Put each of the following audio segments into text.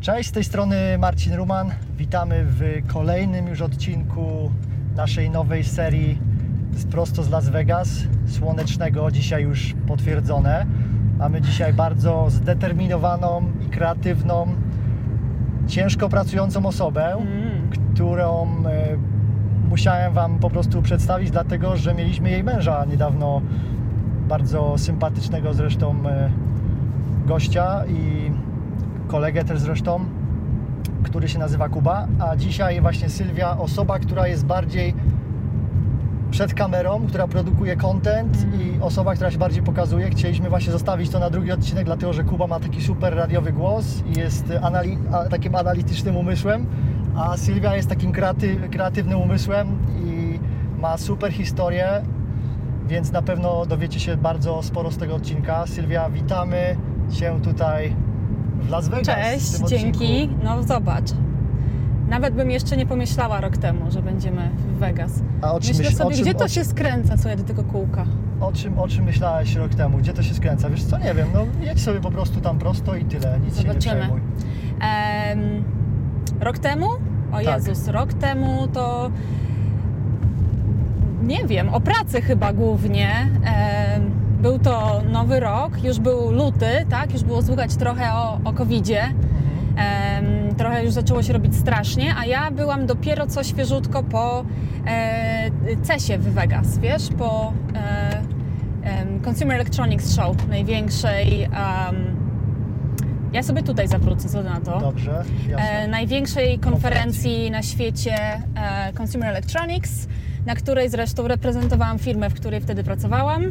Cześć, z tej strony Marcin Ruman. Witamy w kolejnym już odcinku naszej nowej serii z prosto z Las Vegas, słonecznego, dzisiaj już potwierdzone. Mamy dzisiaj bardzo zdeterminowaną i kreatywną, ciężko pracującą osobę, którą e, musiałem Wam po prostu przedstawić, dlatego że mieliśmy jej męża niedawno, bardzo sympatycznego zresztą e, gościa i kolegę też zresztą, który się nazywa Kuba, a dzisiaj właśnie Sylwia, osoba, która jest bardziej przed kamerą, która produkuje content i osoba, która się bardziej pokazuje. Chcieliśmy właśnie zostawić to na drugi odcinek, dlatego że Kuba ma taki super radiowy głos i jest anali- takim analitycznym umysłem, a Sylwia jest takim kreaty- kreatywnym umysłem i ma super historię, więc na pewno dowiecie się bardzo sporo z tego odcinka. Sylwia, witamy Cię tutaj w Las Vegas. Cześć, dzięki. No zobacz. Nawet bym jeszcze nie pomyślała rok temu, że będziemy w Vegas. A o czym, Myślę myśl- sobie, o czym, gdzie to o, się skręca, co ja do tego kółka. o, czym, o czym myślałeś rok temu? Gdzie to się skręca? Wiesz co, nie wiem, no jedź sobie po prostu tam prosto i tyle, nic się nie Zobaczymy. przejmuj. Em, rok temu? O Tak. Jezus, rok temu to nie wiem, o pracy chyba głównie. Em, był to nowy rok, już był luty, tak? Już było słychać trochę o, o COVID-zie. Em, trochę już zaczęło się robić strasznie, a ja byłam dopiero co świeżutko po e, CESie w Vegas, wiesz, po e, em, Consumer Electronics Show, największej. em, ja sobie tutaj zawrócę, co na to. Dobrze, E, największej konferencji na świecie e, Consumer Electronics, na której zresztą reprezentowałam firmę, w której wtedy pracowałam.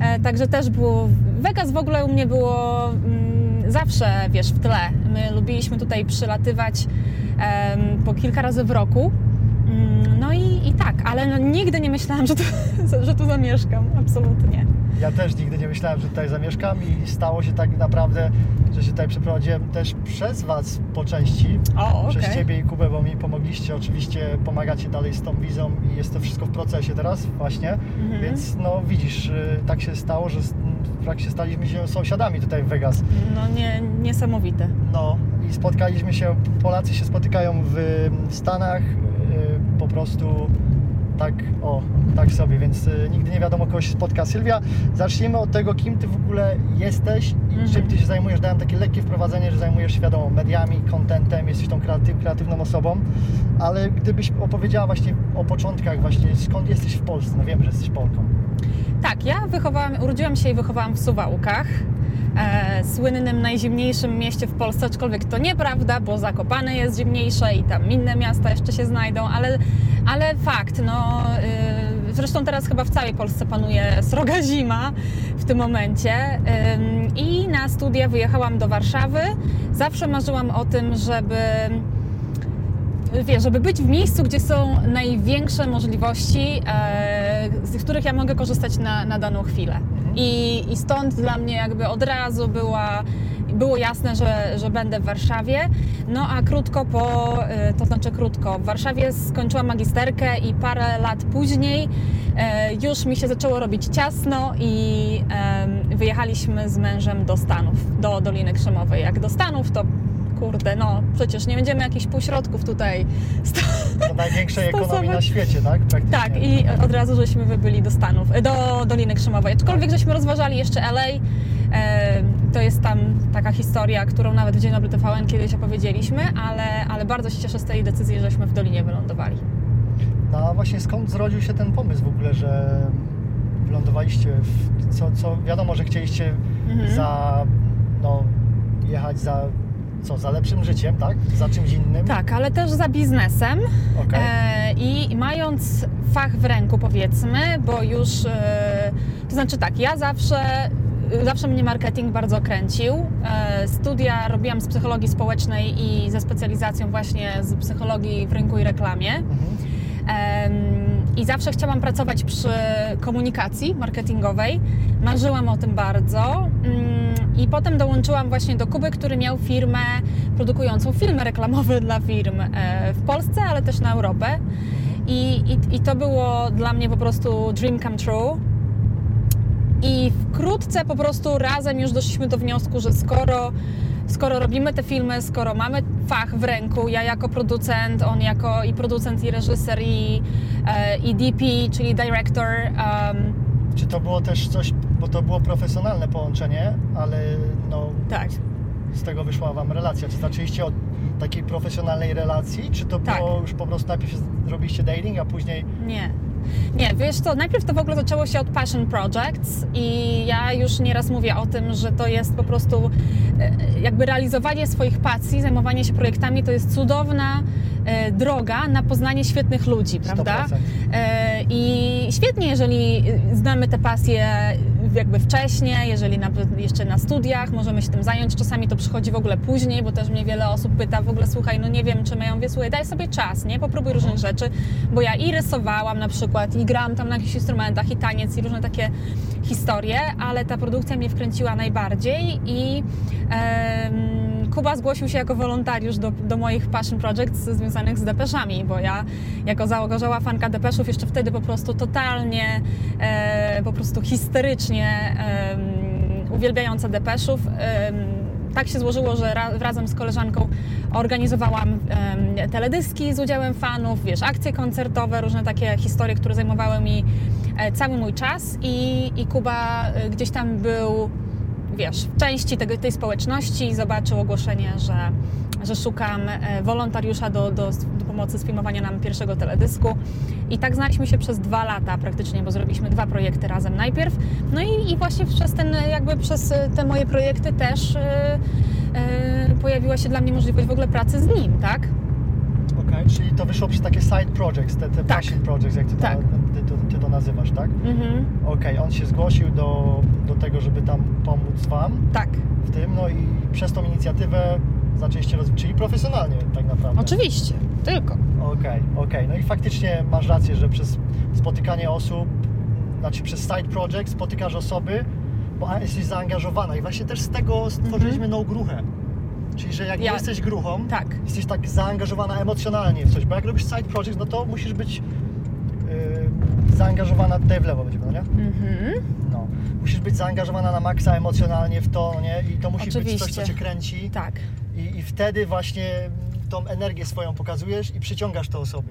E, także też było. Vegas w ogóle u mnie było mm, zawsze, wiesz, w tle. My lubiliśmy tutaj przylatywać po kilka razy w roku. Mm, No i, i tak, ale no, nigdy nie myślałam, że tu, że tu zamieszkam. Absolutnie. Ja też nigdy nie myślałem, że tutaj zamieszkam i stało się tak naprawdę, że się tutaj przeprowadziłem też przez Was po części. O, Przez okej. Ciebie i Kubę, bo mi pomogliście, oczywiście pomagacie dalej z tą wizą i jest to wszystko w procesie teraz właśnie, Mhm. więc no widzisz, y, tak się stało, że w trakcie staliśmy się sąsiadami tutaj w Vegas. No nie, niesamowite. No i spotkaliśmy się, Polacy się spotykają w Stanach y, po prostu tak, o, tak sobie, więc y, nigdy nie wiadomo, kogo się spotka. Sylwia, zacznijmy od tego, kim Ty w ogóle jesteś i Mhm. czym Ty się zajmujesz. Dałem takie lekkie wprowadzenie, że zajmujesz się, wiadomo, mediami, contentem, jesteś tą kreatyw, kreatywną osobą, ale gdybyś opowiedziała właśnie o początkach właśnie, skąd jesteś w Polsce, no wiem, że jesteś Polką. Tak, ja wychowałam, urodziłam się i wychowałam w Suwałkach, e, słynnym najzimniejszym mieście w Polsce, aczkolwiek to nieprawda, bo Zakopane jest zimniejsze i tam inne miasta jeszcze się znajdą, ale, ale fakt, no y, zresztą teraz chyba w całej Polsce panuje sroga zima w tym momencie Ym, i na studia wyjechałam do Warszawy. Zawsze marzyłam o tym, żeby wiesz, żeby być w miejscu, gdzie są największe możliwości, e, z których ja mogę korzystać na, na daną chwilę. I, I stąd dla mnie jakby od razu była, było jasne, że, że będę w Warszawie. No a krótko po, e, to znaczy krótko, w Warszawie skończyłam magisterkę i parę lat później e, już mi się zaczęło robić ciasno i wyjechaliśmy z mężem do Stanów, do Doliny Krzemowej. Jak do Stanów, to kurde, no przecież nie będziemy jakichś półśrodków tutaj. sto- Do największej ekonomii na świecie, tak? Tak, i od razu żeśmy wybyli do Stanów, do Doliny Krzemowej. Aczkolwiek żeśmy rozważali jeszcze LA. To jest tam taka historia, którą nawet w Dzień Dobry TVN kiedyś opowiedzieliśmy, ale, ale bardzo się cieszę z tej decyzji, żeśmy w Dolinie wylądowali. No a właśnie skąd zrodził się ten pomysł w ogóle, że wylądowaliście w co, co wiadomo, że chcieliście Mhm. za no jechać za co, za lepszym życiem, tak? Za czymś innym. Tak, ale też za biznesem. Okej. E, I mając fach w ręku, powiedzmy, bo już, e, to znaczy tak, ja zawsze, zawsze mnie marketing bardzo kręcił. E, studia robiłam z psychologii społecznej i ze specjalizacją właśnie z psychologii w rynku i reklamie. Mhm. I zawsze chciałam pracować przy komunikacji marketingowej. Marzyłam o tym bardzo. Mm, I potem dołączyłam właśnie do Kuby, który miał firmę produkującą filmy reklamowe dla firm e, w Polsce, ale też na Europę. I, i, I to było dla mnie po prostu dream come true. I wkrótce po prostu razem już doszliśmy do wniosku, że skoro skoro robimy te filmy, skoro mamy fach w ręku, ja jako producent, on jako i producent, i reżyser, i, e, i DP, czyli director, em, Czy to było też coś, bo to było profesjonalne połączenie, ale no, tak. z tego wyszła Wam relacja? Czy zaczęliście od takiej profesjonalnej relacji, czy to Tak. było już po prostu najpierw zrobiliście dating, a później... Nie. Nie, wiesz to najpierw to w ogóle zaczęło się od Passion Projects i ja już nieraz mówię o tym, że to jest po prostu e, jakby realizowanie swoich pasji, zajmowanie się projektami to jest cudowna e, droga na poznanie świetnych ludzi, prawda? 100%. E, I świetnie, jeżeli znamy te pasje jakby wcześniej, jeżeli nawet jeszcze na studiach możemy się tym zająć. Czasami to przychodzi w ogóle później, bo też mnie wiele osób pyta w ogóle, słuchaj, no nie wiem czym, ja mówię, słuchaj, daj sobie czas, nie? Popróbuj różnych rzeczy, bo ja i rysowałam na przykład, i gram tam na jakichś instrumentach, i taniec, i różne takie historie, ale ta produkcja mnie wkręciła najbardziej i em, Kuba zgłosił się jako wolontariusz do, do moich passion projects związanych z depeszami, bo ja jako załogorzała fanka depeszów jeszcze wtedy po prostu totalnie, e, po prostu histerycznie em, uwielbiająca depeszów. em, tak się złożyło, że ra, razem z koleżanką organizowałam em, teledyski z udziałem fanów, wiesz, akcje koncertowe, różne takie historie, które zajmowały mi e, cały mój czas i, i Kuba e, gdzieś tam był, wiesz, w części tego, tej społeczności zobaczył ogłoszenie, że, że szukam e, wolontariusza do, do, do pomocy z filmowania nam pierwszego teledysku. I tak znaliśmy się przez dwa lata praktycznie, bo zrobiliśmy dwa projekty razem najpierw. No i, i właśnie przez ten, jakby przez e, te moje projekty też e, e, pojawiła się dla mnie możliwość w ogóle pracy z nim, tak? Okej, czyli to wyszło przez takie side projects, te, te Tak. passion projects, jak ty, Tak. to, ty, to, ty to nazywasz, tak? Mhm. Okej, on się zgłosił do, do tego, żeby tam pomóc Wam Tak, w tym, no i przez tą inicjatywę zaczęliście rozwijać, czyli profesjonalnie tak naprawdę. oczywiście, tylko. Okej, okej. No i faktycznie masz rację, że przez spotykanie osób, znaczy przez side project spotykasz osoby, bo jesteś zaangażowana i właśnie też z tego stworzyliśmy no gruchę. Czyli, że jak Mhm. Ja- jesteś gruchą, Tak. jesteś tak zaangażowana emocjonalnie w coś, bo jak robisz side project, no to musisz być zaangażowana tutaj w lewo będziemy, no nie? Mhm. No. Musisz być zaangażowana na maksa emocjonalnie w to, no nie? I to musi być coś, co Oczywiście. Cię kręci. Tak. I, I wtedy właśnie tą energię swoją pokazujesz i przyciągasz te osoby.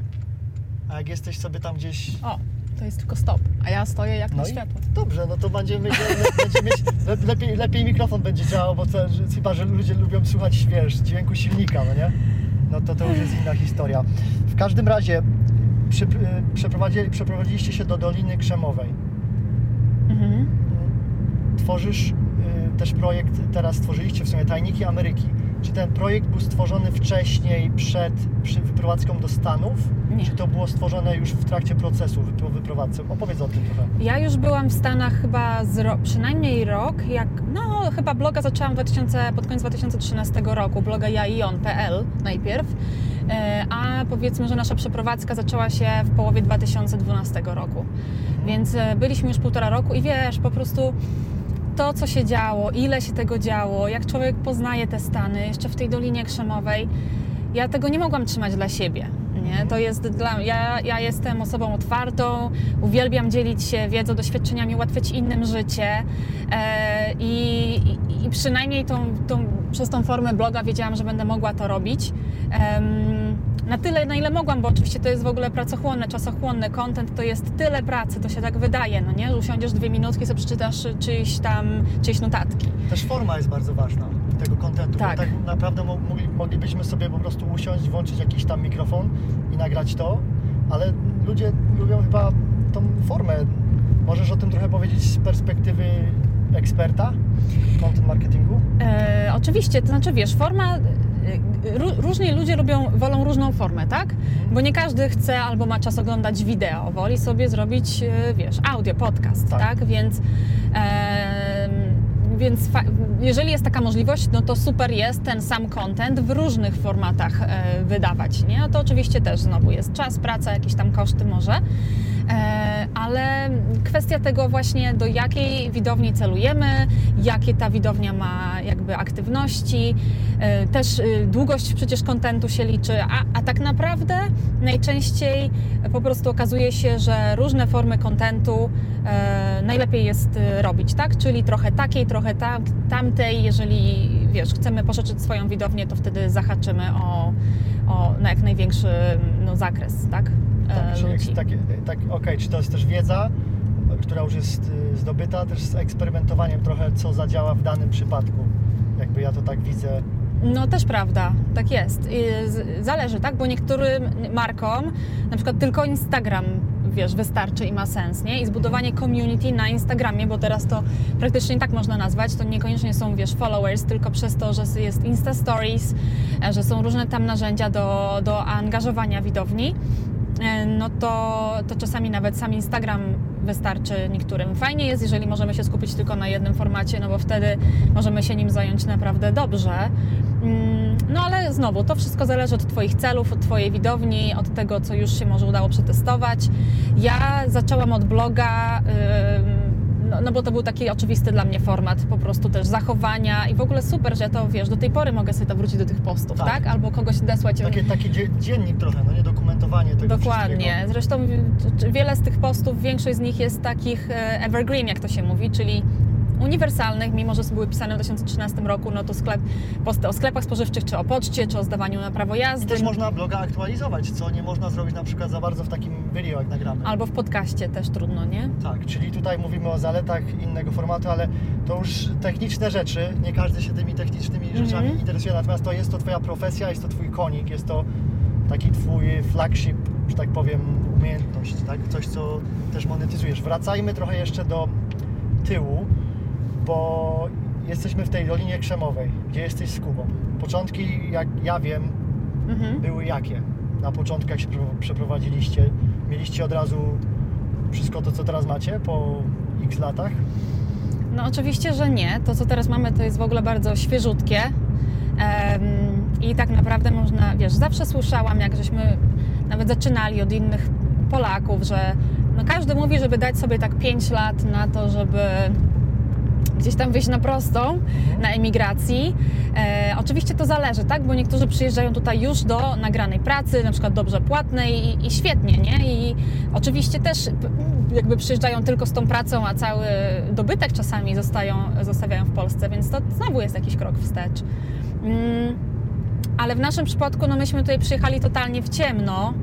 A jak jesteś sobie tam gdzieś. O, to jest tylko stop, a ja stoję jak No na światło. dobrze, no to będziemy będziemy mieć le, lepiej, lepiej mikrofon będzie działał, bo to, chyba, że ludzie lubią słuchać wiesz, dźwięku silnika, no nie? No to to już jest inna historia. W każdym razie przy, przeprowadzili, przeprowadziliście się do Doliny Krzemowej. Mhm. Tworzysz y, też projekt, teraz stworzyliście w sumie Tajniki Ameryki. Czy ten projekt był stworzony wcześniej, przed wyprowadzką do Stanów? Nie. Czy to było stworzone już w trakcie procesu po wyprowadzce? Opowiedz o tym trochę. Ja już byłam w Stanach chyba z ro- przynajmniej rok, jak, no chyba bloga zaczęłam w 2000, pod koniec 2013 roku, bloga jaion.pl najpierw, e, a powiedzmy, że nasza przeprowadzka zaczęła się w połowie 2012 roku, więc e, byliśmy już półtora roku i wiesz, po prostu to, co się działo, ile się tego działo, jak człowiek poznaje te Stany, jeszcze w tej Dolinie Krzemowej, ja tego nie mogłam trzymać dla siebie. Nie? To jest dla, ja, ja jestem osobą otwartą, uwielbiam dzielić się wiedzą, doświadczeniami, ułatwiać innym życie e, i, i, przynajmniej tą, tą, przez tą formę bloga wiedziałam, że będę mogła to robić. Na tyle, na ile mogłam, bo oczywiście to jest w ogóle pracochłonne, czasochłonne. Content to jest tyle pracy, to się tak wydaje, no nie? Usiądziesz dwie minutki sobie przeczytasz czyjś tam, czyjeś notatki. Też forma jest bardzo ważna tego kontentu, Tak. tak naprawdę mo- mogli, moglibyśmy sobie po prostu usiąść, włączyć jakiś tam mikrofon i nagrać to, ale ludzie lubią chyba tą formę. Możesz o tym trochę powiedzieć z perspektywy eksperta content marketingu? E, oczywiście, to znaczy wiesz, forma. e, Ró, różni ludzie lubią, wolą różną formę, tak? Bo nie każdy chce albo ma czas oglądać wideo, woli sobie zrobić, e, wiesz, audio, podcast, Tak. tak? Więc, em, więc jeżeli jest taka możliwość, no to super jest ten sam content w różnych formatach e, wydawać, nie? No to oczywiście też znowu jest czas, praca, jakieś tam koszty może. E, ale kwestia tego właśnie, do jakiej widowni celujemy, jakie ta widownia ma jakby aktywności, e, też e, długość przecież kontentu się liczy, a, a tak naprawdę najczęściej po prostu okazuje się, że różne formy kontentu e, najlepiej jest e, robić, tak? Czyli trochę takiej, trochę tam, tamtej, jeżeli wiesz, chcemy poszerzyć swoją widownię, to wtedy zahaczymy o, o na jak największy no, zakres, tak? Tak, E, czyli ludzi. tak, tak, okej, czy to jest też wiedza, która już jest y, zdobyta, też z eksperymentowaniem trochę, co zadziała w danym przypadku. Jakby ja to tak widzę. No też prawda, tak jest. Zależy, tak? Bo niektórym markom na przykład tylko Instagram, wiesz, wystarczy i ma sens, nie? I zbudowanie community na Instagramie, bo teraz to praktycznie tak można nazwać, to niekoniecznie są, wiesz, followers, tylko przez to, że jest Insta Stories, e, że są różne tam narzędzia do, do angażowania widowni, no to, to czasami nawet sam Instagram wystarczy niektórym. Fajnie jest, jeżeli możemy się skupić tylko na jednym formacie, no bo wtedy możemy się nim zająć naprawdę dobrze. Mm, No ale znowu, to wszystko zależy od Twoich celów, od Twojej widowni, od tego, co już się może udało przetestować. Ja zaczęłam od bloga, ym, no, no bo to był taki oczywisty dla mnie format, po prostu też zachowania i w ogóle super, że to, wiesz, do tej pory mogę sobie to wrócić do tych postów, Tak. tak? Albo kogoś odesłać. Taki, taki dzie- dziennik trochę, no nie dokumentowanie tego Dokładnie. Zresztą wiele z tych postów, większość z nich jest takich e, evergreen, jak to się mówi, czyli uniwersalnych, mimo że były pisane w 2013 roku, no to sklep, o sklepach spożywczych, czy o poczcie, czy o zdawaniu na prawo I jazdy, też można bloga aktualizować, co nie można zrobić na przykład za bardzo w takim video, jak nagramy. albo w podcaście też trudno, nie? Tak, czyli tutaj mówimy o zaletach innego formatu, ale to już techniczne rzeczy, nie każdy się tymi technicznymi Mhm. rzeczami interesuje, natomiast to jest to Twoja profesja, jest to Twój konik, jest to taki Twój flagship, że tak powiem, umiejętność, tak? coś, co też monetyzujesz. Wracajmy trochę jeszcze do tyłu, bo jesteśmy w tej Dolinie Krzemowej, gdzie jesteś z Kubą. Początki, jak ja wiem, Mhm. były jakie? Na początku, jak się prze- przeprowadziliście, mieliście od razu wszystko to, co teraz macie po x latach? No oczywiście, że nie. To, co teraz mamy, to jest w ogóle bardzo świeżutkie. Em, I tak naprawdę można, wiesz, zawsze słyszałam, jak żeśmy nawet zaczynali od innych Polaków, że no każdy mówi, żeby dać sobie tak 5 lat na to, żeby gdzieś tam wyjść na prostą, na emigracji. E, oczywiście to zależy, tak? Bo niektórzy przyjeżdżają tutaj już do nagranej pracy, na przykład dobrze płatnej i, i świetnie, nie? I oczywiście też jakby przyjeżdżają tylko z tą pracą, a cały dobytek czasami zostają, zostawiają w Polsce, więc to znowu jest jakiś krok wstecz. Mm, ale w naszym przypadku, no myśmy tutaj przyjechali totalnie w ciemno,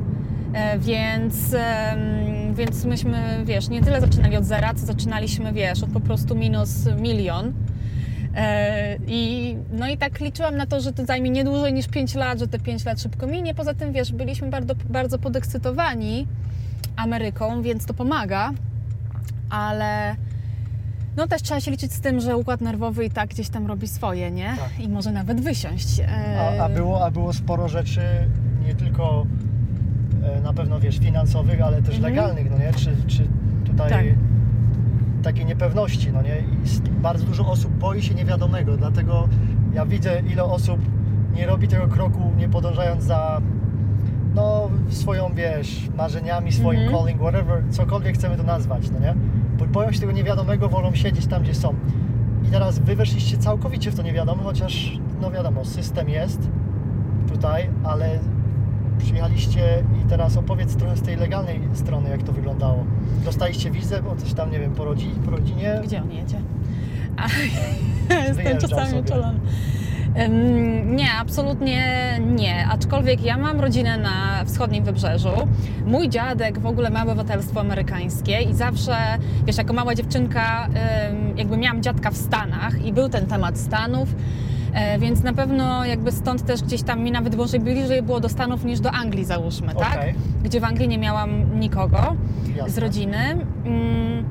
e, więc, em, więc myśmy, wiesz, nie tyle zaczynali od zera, co zaczynaliśmy, wiesz, od po prostu minus milion. E, I, no i tak liczyłam na to, że to zajmie nie dłużej niż 5 lat, że te 5 lat szybko minie. Poza tym, wiesz, byliśmy bardzo, bardzo podekscytowani Ameryką, więc to pomaga, ale no też trzeba się liczyć z tym, że układ nerwowy i tak gdzieś tam robi swoje, nie? Tak. I może nawet wysiąść. E, A, a, było, a było sporo rzeczy, nie tylko na pewno, wiesz, finansowych, ale też Mhm. legalnych, no nie? Czy, czy tutaj Tak. takiej niepewności, no nie? I bardzo dużo osób boi się niewiadomego, dlatego ja widzę, ile osób nie robi tego kroku, nie podążając za no, swoją, wiesz, marzeniami, swoim Mhm. calling, whatever, cokolwiek chcemy to nazwać, no nie? Bo boją się tego niewiadomego, wolą siedzieć tam, gdzie są. I teraz wy weszliście całkowicie w to niewiadome, chociaż, no wiadomo, system jest tutaj, ale przyjechaliście i teraz opowiedz trochę z tej legalnej strony, jak to wyglądało. Dostaliście wizę, bo coś tam, nie wiem, po, rodzi, po rodzinie? Gdzie on jedzie? A, jestem czasami. Ym, Nie, absolutnie nie. Aczkolwiek ja mam rodzinę na wschodnim wybrzeżu. Mój dziadek w ogóle ma obywatelstwo amerykańskie i zawsze, wiesz, jako mała dziewczynka, jakby miałam dziadka w Stanach i był ten temat Stanów. E, Więc na pewno jakby stąd też gdzieś tam mi nawet może bliżej było do Stanów niż do Anglii załóżmy, tak? Okej. Gdzie w Anglii nie miałam nikogo Jasne. z rodziny. Mm,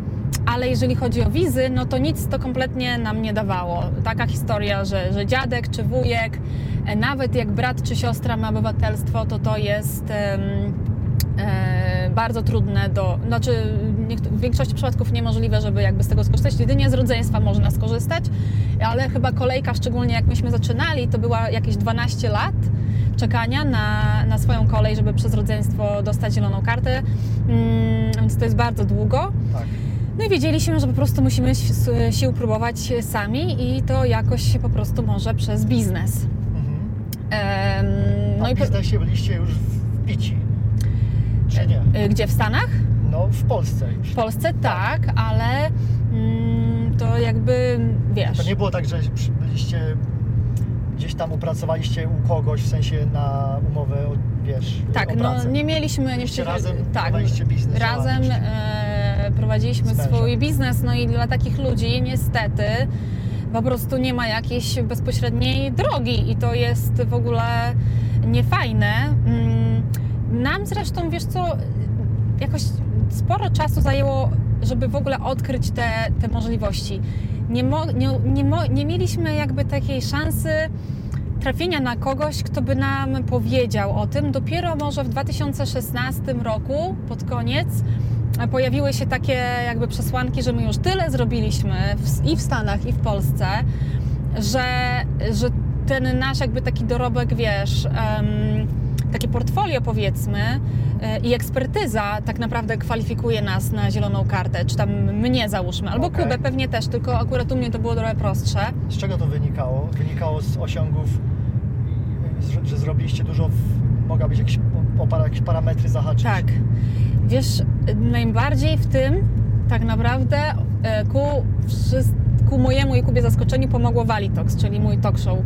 Ale jeżeli chodzi o wizy, no to nic to kompletnie nam nie dawało. Taka historia, że, że dziadek czy wujek, e, nawet jak brat czy siostra ma obywatelstwo, to to jest bardzo trudne do. Znaczy, w większości przypadków niemożliwe, żeby jakby z tego skorzystać. Jedynie z rodzeństwa można skorzystać, ale chyba kolejka, szczególnie jak myśmy zaczynali, to była jakieś 12 lat czekania na, na swoją kolej, żeby przez rodzeństwo dostać zieloną kartę. Mm, więc to jest bardzo długo. Tak. No i wiedzieliśmy, że po prostu musimy sił próbować sami i to jakoś się po prostu może przez biznes. Mhm. Em, No i w biznesie byliście już wbici, czy nie? y, gdzie w Stanach? No w Polsce już. W Polsce tak, ale mm, to jakby wiesz. To nie było tak, że byliście gdzieś tam upracowaliście u kogoś, w sensie na umowę, o, wiesz, Tak, no nie mieliśmy... Nie- razem, tak, biznes, Razem e, prowadziliśmy swój biznes, no i dla takich ludzi niestety po prostu nie ma jakiejś bezpośredniej drogi i to jest w ogóle niefajne. Mm, Nam zresztą, wiesz co, jakoś sporo czasu zajęło, żeby w ogóle odkryć te, te możliwości. Nie, mo, nie, nie, mo, nie mieliśmy jakby takiej szansy trafienia na kogoś, kto by nam powiedział o tym. Dopiero może w 2016 roku, pod koniec, pojawiły się takie jakby przesłanki, że my już tyle zrobiliśmy w, i w Stanach, i w Polsce, że, że ten nasz jakby taki dorobek, wiesz, em, takie portfolio powiedzmy e, i ekspertyza tak naprawdę kwalifikuje nas na zieloną kartę, czy tam mnie załóżmy, albo Okej. Kubę pewnie też, tylko akurat u mnie to było trochę prostsze. Z czego to wynikało? Wynikało z osiągów, że zrobiliście dużo, mogła być jakieś, jakieś parametry zahaczyć? Tak. Wiesz, najbardziej w tym tak naprawdę e, ku, ku mojemu i Kubie zaskoczeniu pomogło Walitox, czyli mój talk show,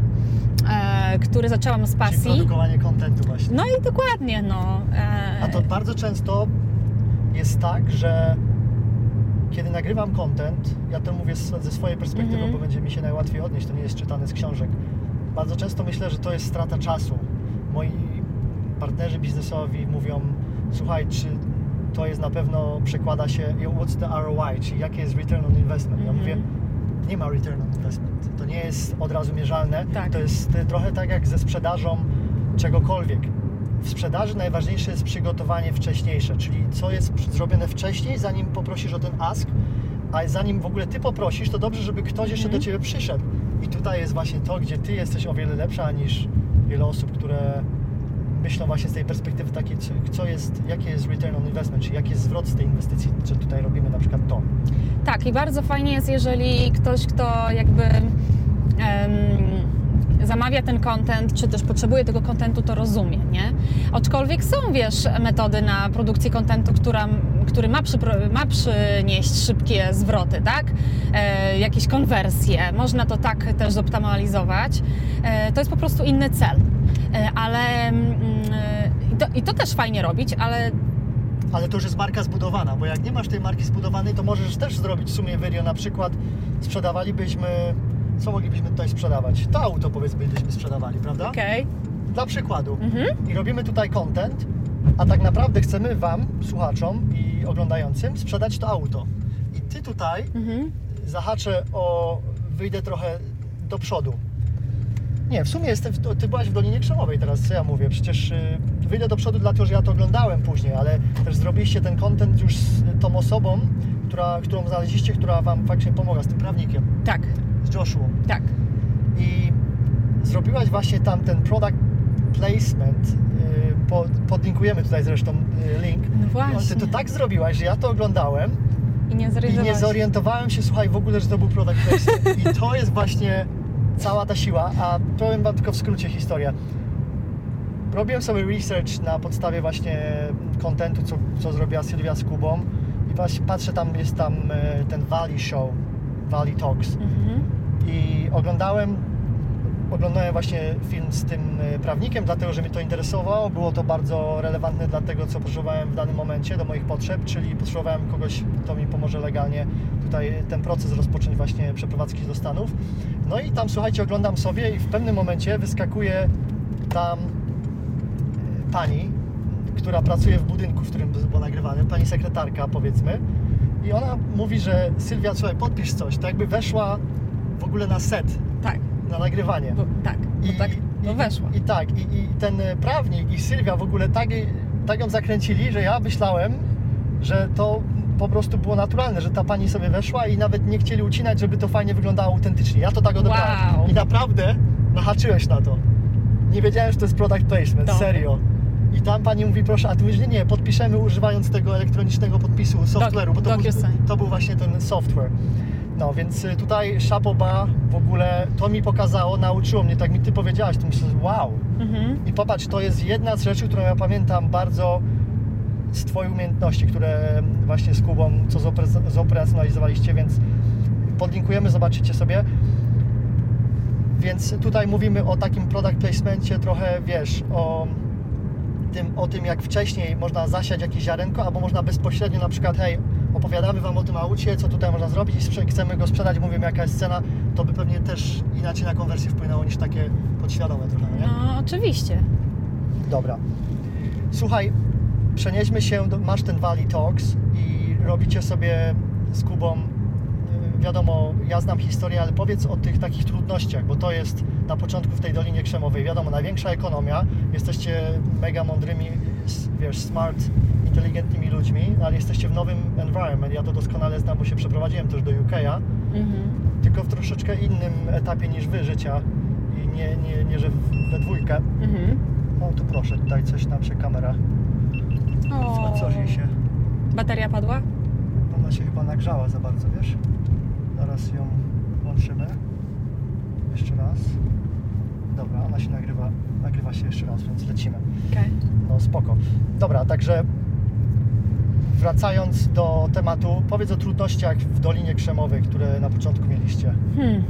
e, który zaczęłam z Czyli pasji. produkowanie kontentu właśnie. No i dokładnie, no. e, A to bardzo często jest tak, że kiedy nagrywam content, ja to mówię ze swojej perspektywy, Mhm. bo będzie mi się najłatwiej odnieść, to nie jest czytane z książek. Bardzo często myślę, że to jest strata czasu. Moi partnerzy biznesowi mówią, słuchaj, czy to jest na pewno, przekłada się, what's the ROI, czyli jaki jest return on investment. Ja Mhm. mówię, nie ma return on investment. To nie jest od razu mierzalne. Tak. To jest y, trochę tak jak ze sprzedażą czegokolwiek. W sprzedaży najważniejsze jest przygotowanie wcześniejsze, czyli co jest zrobione wcześniej, zanim poprosisz o ten ask, a zanim w ogóle ty poprosisz, to dobrze, żeby ktoś jeszcze Mhm. do ciebie przyszedł. I tutaj jest właśnie to, gdzie ty jesteś o wiele lepsza niż wiele osób, które myślą właśnie z tej perspektywy takiej, co- jest, jaki jest return on investment, czyli jaki jest zwrot z tej inwestycji, że tutaj robimy na przykład to. Tak, i bardzo fajnie jest, jeżeli ktoś, kto jakby zamawia ten content, czy też potrzebuje tego kontentu, to rozumie, nie? Aczkolwiek są, wiesz, metody na produkcję kontentu, która, który ma, ma przynieść szybkie zwroty, tak? E, jakieś konwersje, można to tak też zoptymalizować. E, to jest po prostu inny cel. E, ale mm, i to, i to też fajnie robić, ale Ale to już jest marka zbudowana, bo jak nie masz tej marki zbudowanej, to możesz też zrobić w sumie video, na przykład sprzedawalibyśmy, co moglibyśmy tutaj sprzedawać? To auto powiedzmy byśmy sprzedawali, prawda? okej. Dla przykładu. Mhm. I robimy tutaj content, a tak naprawdę chcemy Wam, słuchaczom i oglądającym, sprzedać to auto. I Ty tutaj Mhm. zahaczę o, wyjdę trochę do przodu. Nie, w sumie jestem, w, ty byłaś w Dolinie Krzemowej teraz, co ja mówię, przecież y, wyjdę do przodu dlatego, że ja to oglądałem później, ale też zrobiliście ten content już z tą osobą, która, którą znaleźliście, która Wam faktycznie pomogła, z tym prawnikiem, Tak, z Joshua. tak. I zrobiłaś właśnie tam ten product placement, y, po, podlinkujemy tutaj zresztą y, link. No właśnie. Ty to tak zrobiłaś, że ja to oglądałem I nie i nie zorientowałem się, słuchaj, w ogóle, że to był product placement. I to jest właśnie cała ta siła. A powiem Wam tylko w skrócie historię. Robiłem sobie research na podstawie właśnie kontentu, co, co zrobiła Sylwia z Kubą i właśnie patrzę, tam jest tam e, ten Valley Show, Valley Talks Mhm. i oglądałem oglądałem właśnie film z tym e, prawnikiem, dlatego że mnie to interesowało. Było to bardzo relevantne dla tego, co potrzebowałem w danym momencie, do moich potrzeb, czyli potrzebowałem kogoś, kto mi pomoże legalnie tutaj ten proces rozpocząć właśnie przeprowadzki do Stanów. No i tam, słuchajcie, oglądam sobie i w pewnym momencie wyskakuje tam e, pani, która pracuje w budynku, w którym było nagrywane, pani sekretarka powiedzmy i ona mówi, że Sylwia, słuchaj, podpisz coś, to jakby weszła w ogóle na set, Tak, na nagrywanie. bo, tak, bo tak to i, weszło. I, tak, i, i ten e, prawnik i Sylwia w ogóle tak, tak ją zakręcili, że ja myślałem, że to po prostu było naturalne, że ta pani sobie weszła i nawet nie chcieli ucinać, żeby to fajnie wyglądało autentycznie. Ja to tak odebrałem. Wow. I naprawdę nahaczyłeś na to. Nie wiedziałem, że to jest product placement, Dobra. serio. I tam pani mówi, proszę, a ty mówisz, nie, nie, podpiszemy używając tego elektronicznego podpisu software'u, bo to był, to był właśnie ten software. No, więc y, tutaj Shapoba w ogóle to mi pokazało, nauczyło mnie, tak mi ty powiedziałaś, to myślę, wow. Mhm. I popatrz, to jest jedna z rzeczy, którą ja pamiętam bardzo z Twoich umiejętności, które właśnie z Kubą, co zoperacjonalizowaliście, więc podlinkujemy, zobaczycie sobie. Więc tutaj mówimy o takim product placemencie trochę, wiesz, o tym, o tym jak wcześniej można zasiać jakieś ziarenko, albo można bezpośrednio na przykład, hej, opowiadamy Wam o tym aucie, co tutaj można zrobić i sprze- chcemy go sprzedać, mówimy jaka jest cena, to by pewnie też inaczej na konwersję wpłynęło niż takie podświadome trochę, nie? No, oczywiście. Dobra. Słuchaj, przenieśmy się, do, masz ten Valley Talks i robicie sobie z Kubą, y, wiadomo, ja znam historię, ale powiedz o tych takich trudnościach, bo to jest na początku w tej Dolinie Krzemowej, wiadomo, największa ekonomia, jesteście mega mądrymi, wiesz, smart, inteligentnymi ludźmi, ale jesteście w nowym environment, ja to doskonale znam, bo się przeprowadziłem też do UK'a, Mhm. tylko w troszeczkę innym etapie niż wy życia i nie, nie, nie że we dwójkę. Mhm. O, tu proszę, daj coś nam się kamera. O, Wcorzy się. Bateria padła? Ona się chyba nagrzała za bardzo, wiesz? Zaraz ją włączymy. Jeszcze raz. Dobra, ona się nagrywa, nagrywa się jeszcze raz, więc lecimy. Okej. No spoko. Dobra, także wracając do tematu, powiedz o trudnościach w Dolinie Krzemowej, które na początku mieliście. Hmm.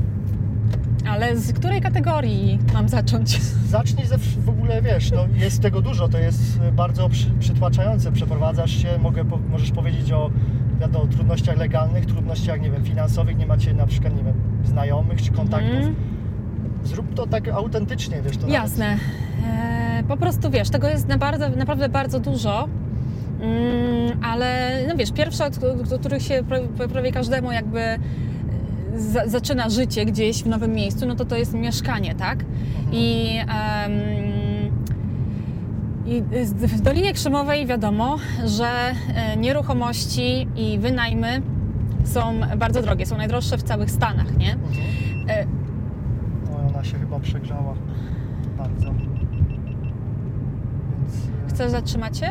Ale z której kategorii mam zacząć? Zacznij ze w ogóle, wiesz, no jest tego dużo, to jest bardzo przy, przytłaczające. Przeprowadzasz się, mogę, po, możesz powiedzieć o wiadomo, trudnościach legalnych, trudnościach, nie wiem, finansowych, nie macie na przykład, nie wiem, znajomych czy kontaktów. Mhm. Zrób to tak autentycznie, wiesz, to Jasne. E, po prostu wiesz, tego jest na bardzo, naprawdę bardzo dużo. Mm, ale no wiesz, pierwsze, od których się pra- prawie każdemu jakby e, za, zaczyna życie gdzieś w nowym miejscu, no to to jest mieszkanie, tak? Mhm. I, em, i w Dolinie Krzemowej wiadomo, że e, nieruchomości i wynajmy są bardzo drogie, są najdroższe w całych Stanach, nie? Mhm. E, No, ona się chyba przegrzała bardzo. Więc Chcesz zatrzymać się?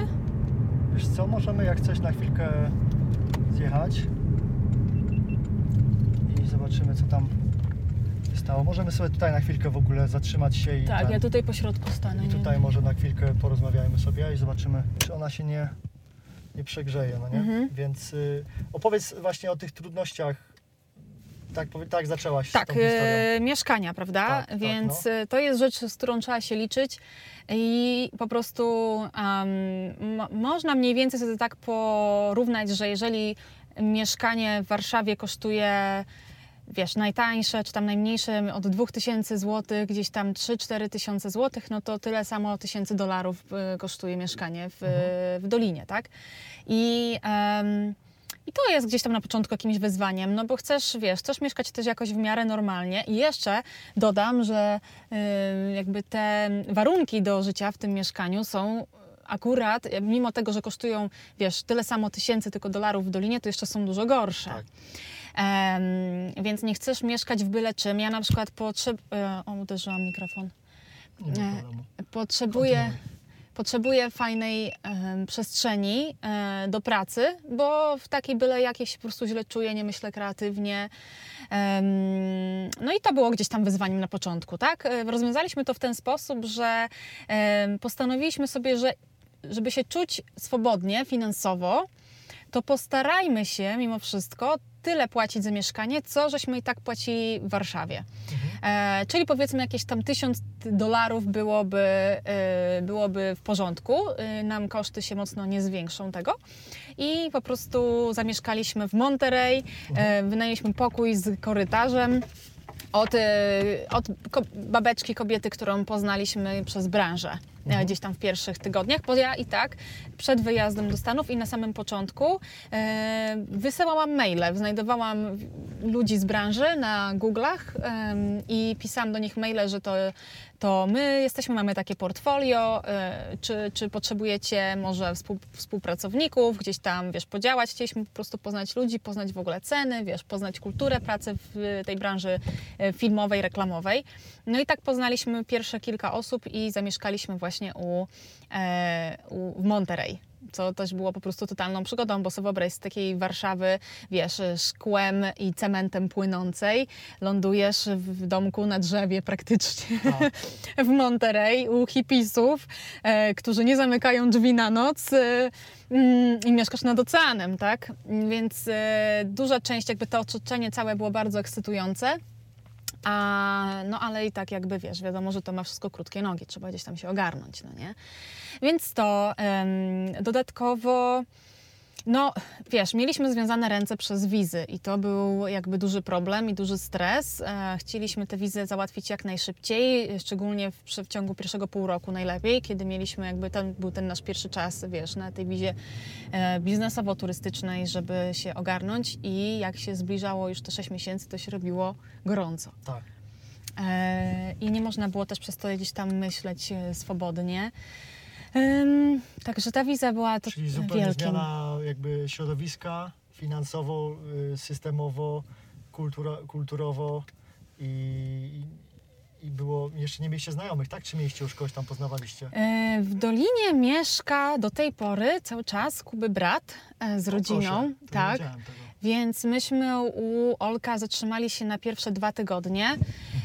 Wiesz co, możemy jak coś na chwilkę zjechać i zobaczymy co tam się stało. Możemy sobie tutaj na chwilkę w ogóle zatrzymać się i Tak, ten- ja tutaj po środku stanę. I nie? tutaj może na chwilkę porozmawiajmy sobie i zobaczymy, czy ona się nie, nie przegrzeje, no nie? Mhm. Więc y, opowiedz właśnie o tych trudnościach. Tak, tak zaczęłaś Tak, z tą historią. e, mieszkania, prawda? Tak, tak, Więc no. e, to jest rzecz, z którą trzeba się liczyć i po prostu mo- można mniej więcej sobie tak porównać, że jeżeli mieszkanie w Warszawie kosztuje wiesz, najtańsze, czy tam najmniejsze od 2000 zł, gdzieś tam 3-4 tysiące złotych, no to tyle samo tysięcy dolarów e, kosztuje mieszkanie w, Mhm. w Dolinie, tak? I, em, I to jest gdzieś tam na początku jakimś wyzwaniem, no bo chcesz, wiesz, chcesz mieszkać też jakoś w miarę normalnie i jeszcze dodam, że y, jakby te warunki do życia w tym mieszkaniu są akurat, mimo tego, że kosztują, wiesz, tyle samo tysięcy tylko dolarów w Dolinie, to jeszcze są dużo gorsze. Tak. Em, więc nie chcesz mieszkać w byle czym. Ja na przykład potrzeb... e, O, uderzyłam mikrofon. Nie e. Potrzebuję, Kontynuuj. Potrzebuję fajnej przestrzeni e, do pracy, bo w takiej byle jakiej się po prostu źle czuję, nie myślę kreatywnie. No i to było gdzieś tam wyzwaniem na początku, tak? E, Rozwiązaliśmy to w ten sposób, że postanowiliśmy sobie, że żeby się czuć swobodnie finansowo, to postarajmy się mimo wszystko tyle płacić za mieszkanie, co żeśmy i tak płacili w Warszawie. Mhm. E, czyli powiedzmy jakieś tam tysiąc dolarów byłoby, e, byłoby w porządku. E, nam koszty się mocno nie zwiększą tego. I po prostu zamieszkaliśmy w Monterey, e, wynajęliśmy pokój z korytarzem. Od, od babeczki kobiety, którą poznaliśmy przez branżę Mhm. gdzieś tam w pierwszych tygodniach, bo ja i tak przed wyjazdem do Stanów i na samym początku e, wysyłałam maile, znajdowałam ludzi z branży na Google'ach em, i pisałam do nich maile, że to, to my jesteśmy, mamy takie portfolio, e, czy, czy potrzebujecie może współ, współpracowników, gdzieś tam, wiesz, podziałać. Chcieliśmy po prostu poznać ludzi, poznać w ogóle ceny, wiesz, poznać kulturę pracy w tej branży e, filmowej, reklamowej. No i tak poznaliśmy pierwsze kilka osób i zamieszkaliśmy właśnie u, e, u, w Monterey. Co też było po prostu totalną przygodą, bo sobie wyobraź z takiej Warszawy, wiesz, szkłem i cementem płynącej, lądujesz w domku na drzewie praktycznie A, w Monterey u hipisów, e, którzy nie zamykają drzwi na noc e, mm, i mieszkasz nad oceanem, tak? Więc e, duża część, jakby to otoczenie całe było bardzo ekscytujące. A, no ale i tak jakby wiesz, wiadomo, że to ma wszystko krótkie nogi, trzeba gdzieś tam się ogarnąć, no nie? Więc to dodatkowo, no wiesz, mieliśmy związane ręce przez wizy i to był jakby duży problem i duży stres. E, chcieliśmy te wizy załatwić jak najszybciej, szczególnie w, w ciągu pierwszego pół roku najlepiej, kiedy mieliśmy jakby, ten był ten nasz pierwszy czas, wiesz, na tej wizie e, biznesowo-turystycznej, żeby się ogarnąć i jak się zbliżało już te 6 miesięcy, to się robiło gorąco. Tak. E, I nie można było też przez to gdzieś tam myśleć swobodnie. Ym, Także ta wiza była to Czyli zupełnie wielkim. zmiana jakby środowiska finansowo, y, systemowo, kultura, kulturowo i, i było, jeszcze nie mieliście znajomych, tak? Czy mieliście już kogoś tam poznawaliście? E, W Dolinie mieszka do tej pory cały czas Kuby brat e, z O, rodziną. nie tak. Więc myśmy u Olka zatrzymali się na pierwsze dwa tygodnie.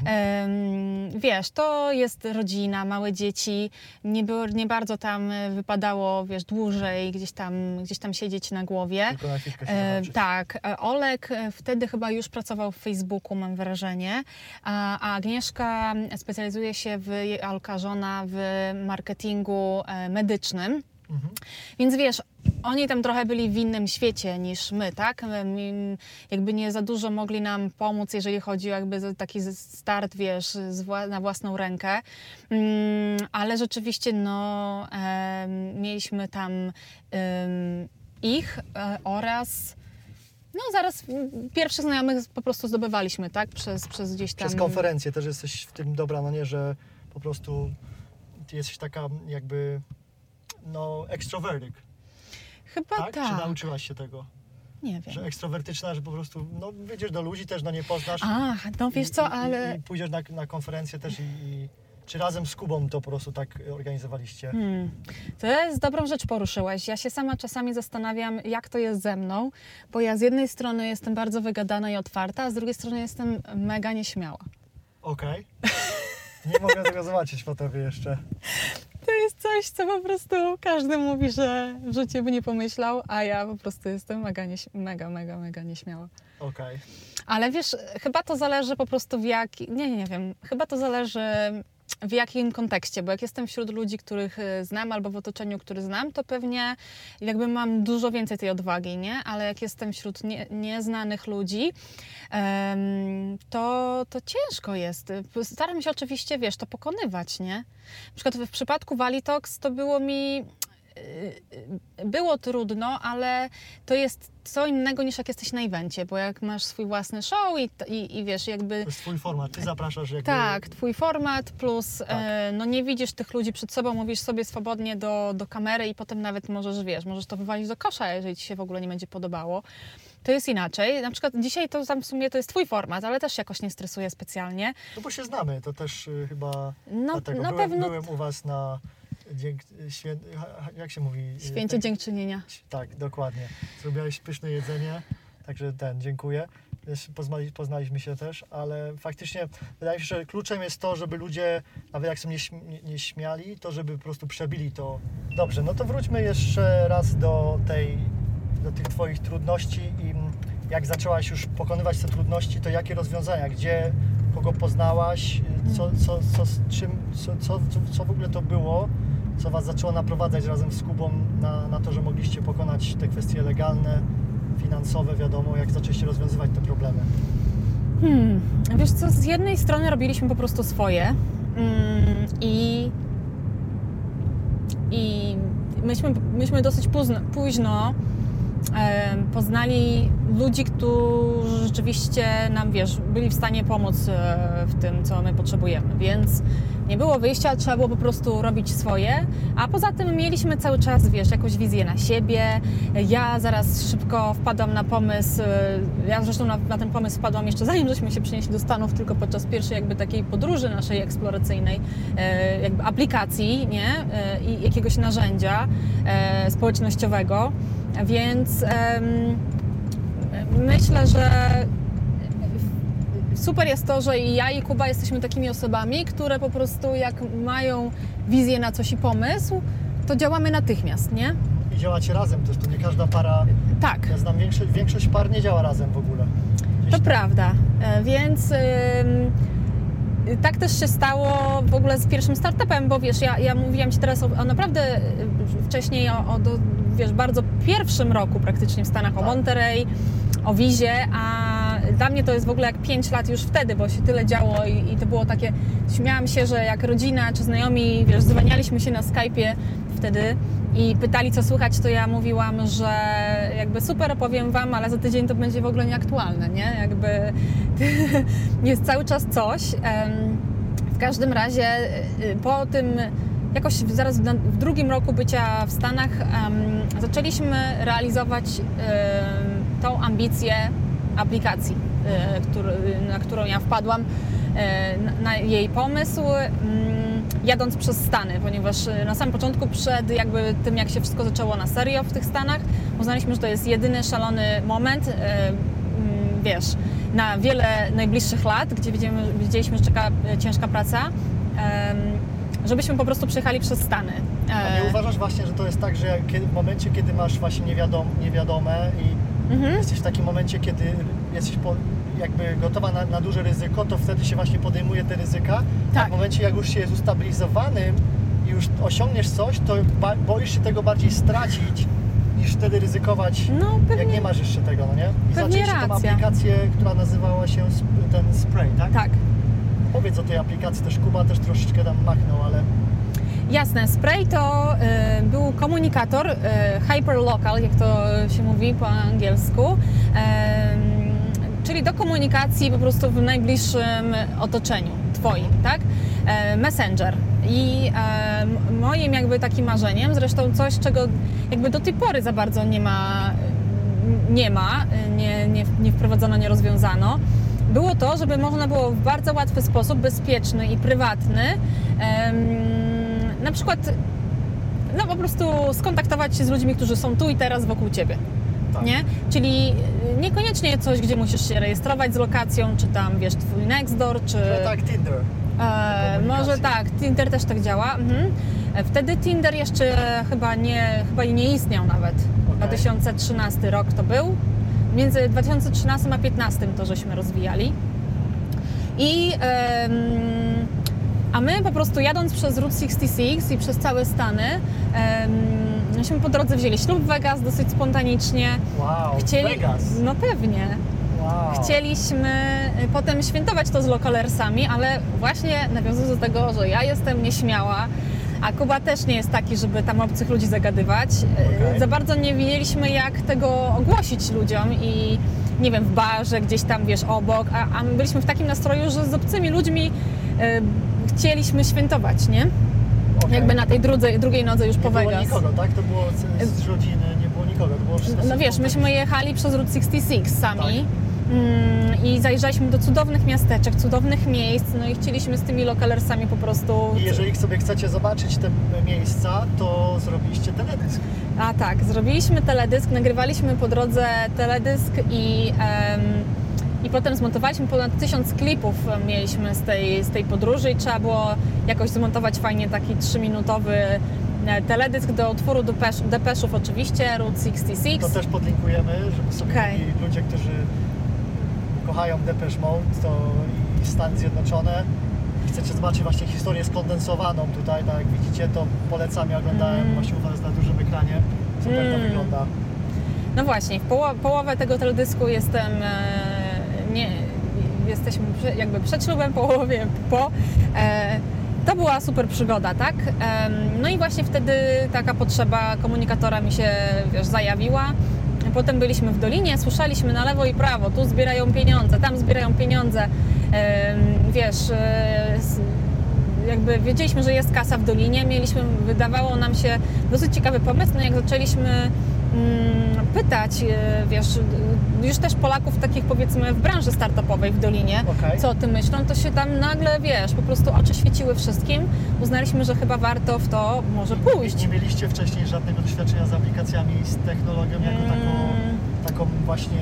Em, wiesz, to jest rodzina, małe dzieci. Nie, było, nie bardzo tam e, wypadało, wiesz, dłużej gdzieś tam, gdzieś tam siedzieć na głowie. Tylko na się E, tak, e, Olek wtedy chyba już pracował w Facebooku, mam wrażenie, a, Agnieszka specjalizuje się w, Olka żona, w marketingu medycznym. Mhm. Więc wiesz, oni tam trochę byli w innym świecie niż my, tak? Em, Jakby nie za dużo mogli nam pomóc, jeżeli chodzi o jakby taki start, wiesz, na własną rękę. Mm, Ale rzeczywiście, no, mieliśmy tam ich e, oraz no zaraz pierwszych znajomych po prostu zdobywaliśmy, tak? Przez, przez gdzieś tam... Przez konferencję też jesteś w tym dobra, no nie, że po prostu jesteś taka jakby no ekstrowertyk, Chyba tak? tak. Czy nauczyłaś się tego? Nie wiem. Że ekstrowertyczna, że po prostu no wyjdziesz do ludzi też, no nie poznasz. A, no wiesz i- co, ale... I, i pójdziesz na, na konferencję też i, i czy razem z Kubą to po prostu tak organizowaliście? Hmm. To jest dobrą rzecz poruszyłaś. Ja się sama czasami zastanawiam, jak to jest ze mną, bo ja z jednej strony jestem bardzo wygadana i otwarta, a z drugiej strony jestem mega nieśmiała. Okej. Nie mogę tego zobaczyć po tobie jeszcze. To jest coś, co po prostu każdy mówi, że w życiu by nie pomyślał, a ja po prostu jestem mega, mega, mega, mega nieśmiała. Okej. Ale wiesz, chyba to zależy po prostu w jak... Nie, nie wiem. Chyba to zależy w jakim kontekście, bo jak jestem wśród ludzi, których y, znam albo w otoczeniu, który znam, to pewnie jakby mam dużo więcej tej odwagi, nie? Ale jak jestem wśród nie, nieznanych ludzi, to, to ciężko jest. Staram się oczywiście, wiesz, to pokonywać, nie? Na przykład w przypadku Walitox to było mi było trudno, ale to jest co innego niż jak jesteś na evencie, bo jak masz swój własny show i, i, i wiesz, jakby To jest twój format, ty zapraszasz jakby... tak, twój format plus Tak. e, no nie widzisz tych ludzi przed sobą, mówisz sobie swobodnie do, do kamery i potem nawet możesz, wiesz, możesz to wywalić do kosza, jeżeli ci się w ogóle nie będzie podobało. To jest inaczej. Na przykład dzisiaj to tam w sumie to jest twój format, ale też jakoś nie stresuję specjalnie. No bo się znamy, to też y, chyba No dlatego. na byłem, pewno byłem u was na... Dzięk, świę, jak się mówi? Święcie ten- dziękczynienia. Tak, dokładnie. Zrobiłeś pyszne jedzenie, także ten, dziękuję. Poznali, poznaliśmy się też, ale faktycznie wydaje mi się, że kluczem jest to, żeby ludzie, nawet jak są nieśm- nie- nieśmiali, to żeby po prostu przebili to. Dobrze, no to wróćmy jeszcze raz do tej, do tych Twoich trudności i jak zaczęłaś już pokonywać te trudności, to jakie rozwiązania, gdzie, kogo poznałaś, co, co, co, czym, co, co, co w ogóle to było, co Was zaczęło naprowadzać razem z Kubą na, na to, że mogliście pokonać te kwestie legalne, finansowe, wiadomo, jak zaczęliście rozwiązywać te problemy. Hmm. Wiesz co, z jednej strony robiliśmy po prostu swoje mm, i, i myśmy, myśmy dosyć późno, późno poznali ludzi, którzy rzeczywiście nam, wiesz, byli w stanie pomóc e, w tym, co my potrzebujemy, więc nie było wyjścia, trzeba było po prostu robić swoje, a poza tym mieliśmy cały czas, wiesz, jakąś wizję na siebie. Ja zaraz szybko wpadłam na pomysł, e, ja zresztą na, na ten pomysł wpadłam jeszcze zanim żeśmy się przenieśli do Stanów, tylko podczas pierwszej jakby takiej podróży naszej eksploracyjnej, e, jakby aplikacji, nie, E, i jakiegoś narzędzia społecznościowego, więc myślę, że super jest to, że i ja i Kuba jesteśmy takimi osobami, które po prostu jak mają wizję na coś i pomysł, to działamy natychmiast, nie? I działacie razem też, to nie każda para, Tak. ja znam większość, większość par nie działa razem w ogóle. To prawda. E, Więc ym, tak też się stało w ogóle z pierwszym startupem, bo wiesz, ja, ja mówiłam Ci teraz o, o naprawdę y, wcześniej o, o do, wiesz, bardzo pierwszym roku praktycznie w Stanach, o Tak. Monterey, o Wizie, a dla mnie to jest w ogóle jak 5 lat już wtedy, bo się tyle działo i, i to było takie, śmiałam się, że jak rodzina czy znajomi, wiesz, zwanialiśmy się na Skype'ie wtedy i pytali, co słychać, to ja mówiłam, że jakby super, opowiem Wam, ale za tydzień to będzie w ogóle nieaktualne, nie? Jakby jest cały czas coś. W każdym razie y, po tym, jakoś zaraz w drugim roku bycia w Stanach, zaczęliśmy realizować tą ambicję aplikacji, y, który, na którą ja wpadłam, e, na- jej pomysł, mm, jadąc przez Stany, ponieważ y, na samym początku, przed jakby tym, jak się wszystko zaczęło na serio w tych Stanach, uznaliśmy, że to jest jedyny szalony moment, e, mm, wiesz, na wiele najbliższych lat, gdzie widzieliśmy, że czeka e, ciężka praca, żebyśmy po prostu przejechali przez Stany. A E, nie uważasz właśnie, że to jest tak, że w momencie, kiedy masz właśnie niewiadom, niewiadome i mhm. jesteś w takim momencie, kiedy jesteś po, jakby gotowa na, na duże ryzyko, to wtedy się właśnie podejmuje te ryzyka. A Tak. w momencie, jak już się jest ustabilizowanym i już osiągniesz coś, to boisz się tego bardziej stracić, niż wtedy ryzykować, No pewnie. jak nie masz jeszcze tego, no nie? I zaczęliście tą aplikację, która nazywała się ten Spray, tak? Tak. Powiedz o tej aplikacji też, Kuba też troszeczkę tam machnął, ale Jasne, Spray to y, był komunikator, y, hyperlocal, jak to się mówi po angielsku, em, czyli do komunikacji po prostu w najbliższym otoczeniu twoim, tak? E, Messenger. I m- moim jakby takim marzeniem, zresztą coś, czego jakby do tej pory za bardzo nie ma, nie ma, nie, nie, nie wprowadzono, nie rozwiązano, było to, żeby można było w bardzo łatwy sposób, bezpieczny i prywatny, na przykład no po prostu skontaktować się z ludźmi, którzy są tu i teraz wokół ciebie. tak. Nie? Czyli y, niekoniecznie coś, gdzie musisz się rejestrować z lokacją, czy tam wiesz, twój Nextdoor, czy. Że tak, Tinder. E, może tak, Tinder też tak działa. Mhm. E, Wtedy Tinder jeszcze chyba nie, chyba nie istniał nawet. Okej. 2013 rok to był. Między 2013 a 2015 to żeśmy rozwijali. I em, a my po prostu jadąc przez Route 66 i przez całe Stany, myśmy po drodze wzięli ślub w Vegas dosyć spontanicznie. Wow, Chcieli, Vegas. No pewnie. Wow. Chcieliśmy y, potem świętować to z lokalersami, ale właśnie nawiązując do tego, że ja jestem nieśmiała, a Kuba też nie jest taki, żeby tam obcych ludzi zagadywać. y, Okej. Za bardzo nie wiedzieliśmy, jak tego ogłosić ludziom i nie wiem, w barze gdzieś tam, wiesz, obok, a, a my byliśmy w takim nastroju, że z obcymi ludźmi y, chcieliśmy świętować, nie? Okej. Jakby na tej drudze, drugiej nodze już Nie po było Vegas. nikogo, tak? To było z, z rodziny, nie było nikogo. To było wszystko No wiesz, myśmy jechali przez Route 66 sami mm, i zajeżdżaliśmy do cudownych miasteczek, cudownych miejsc, no i chcieliśmy z tymi lokalersami po prostu... I jeżeli sobie chcecie zobaczyć te miejsca, to zrobiliście teledysk. A tak, zrobiliśmy teledysk, nagrywaliśmy po drodze teledysk i, em, i potem zmontowaliśmy ponad tysiąc klipów em, mieliśmy z tej, z tej podróży i trzeba było jakoś zmontować fajnie taki trzyminutowy e, teledysk do utworu Depesz, Depeszów oczywiście, Route 66. To też podlinkujemy, żeby sobie mogli ludzie, którzy kochają Depeche Mode to i Stany Zjednoczone. Chcecie zobaczyć właśnie historię skondensowaną tutaj, tak jak widzicie, to polecam, ja oglądałem Mm. właśnie u Was na dużym ekranie. Super to Mm. wygląda. No właśnie, w poło- połowę tego teledysku jestem, e, nie, jesteśmy jakby przed ślubem, połowie po. E, to była super przygoda, tak? Em, no i właśnie wtedy taka potrzeba komunikatora mi się, wiesz, zajawiła. Potem byliśmy w Dolinie, słyszeliśmy na lewo i prawo, tu zbierają pieniądze, tam zbierają pieniądze. Wiesz, e, s- jakby wiedzieliśmy, że jest kasa w Dolinie, mieliśmy, wydawało nam się dosyć ciekawy pomysł, no jak zaczęliśmy pytać, e, wiesz, e, już też Polaków takich powiedzmy w branży startupowej w Dolinie, Okej. co o tym myślą, to się tam nagle, wiesz, po prostu oczy świeciły wszystkim. Uznaliśmy, że chyba warto w to może pójść. Nie mieliście wcześniej żadnego doświadczenia z aplikacjami, z technologią jako taką, Mm. taką właśnie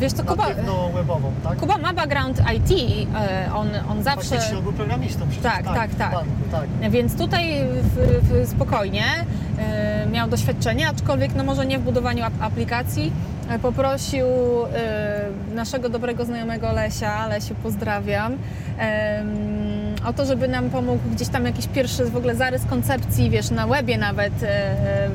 Wiesz, to Kuba, natywno-webową, tak? Kuba ma background IT, e, on, on zawsze... Faktycznie on był programistą przecież. Tak, tak, tak. Banku, tak. Więc tutaj w, w, spokojnie. E, miał doświadczenie, aczkolwiek no może nie w budowaniu ap- aplikacji. E, Poprosił e, naszego dobrego znajomego Lesia, Lesiu pozdrawiam, o to, żeby nam pomógł gdzieś tam jakiś pierwszy w ogóle zarys koncepcji, wiesz, na webie nawet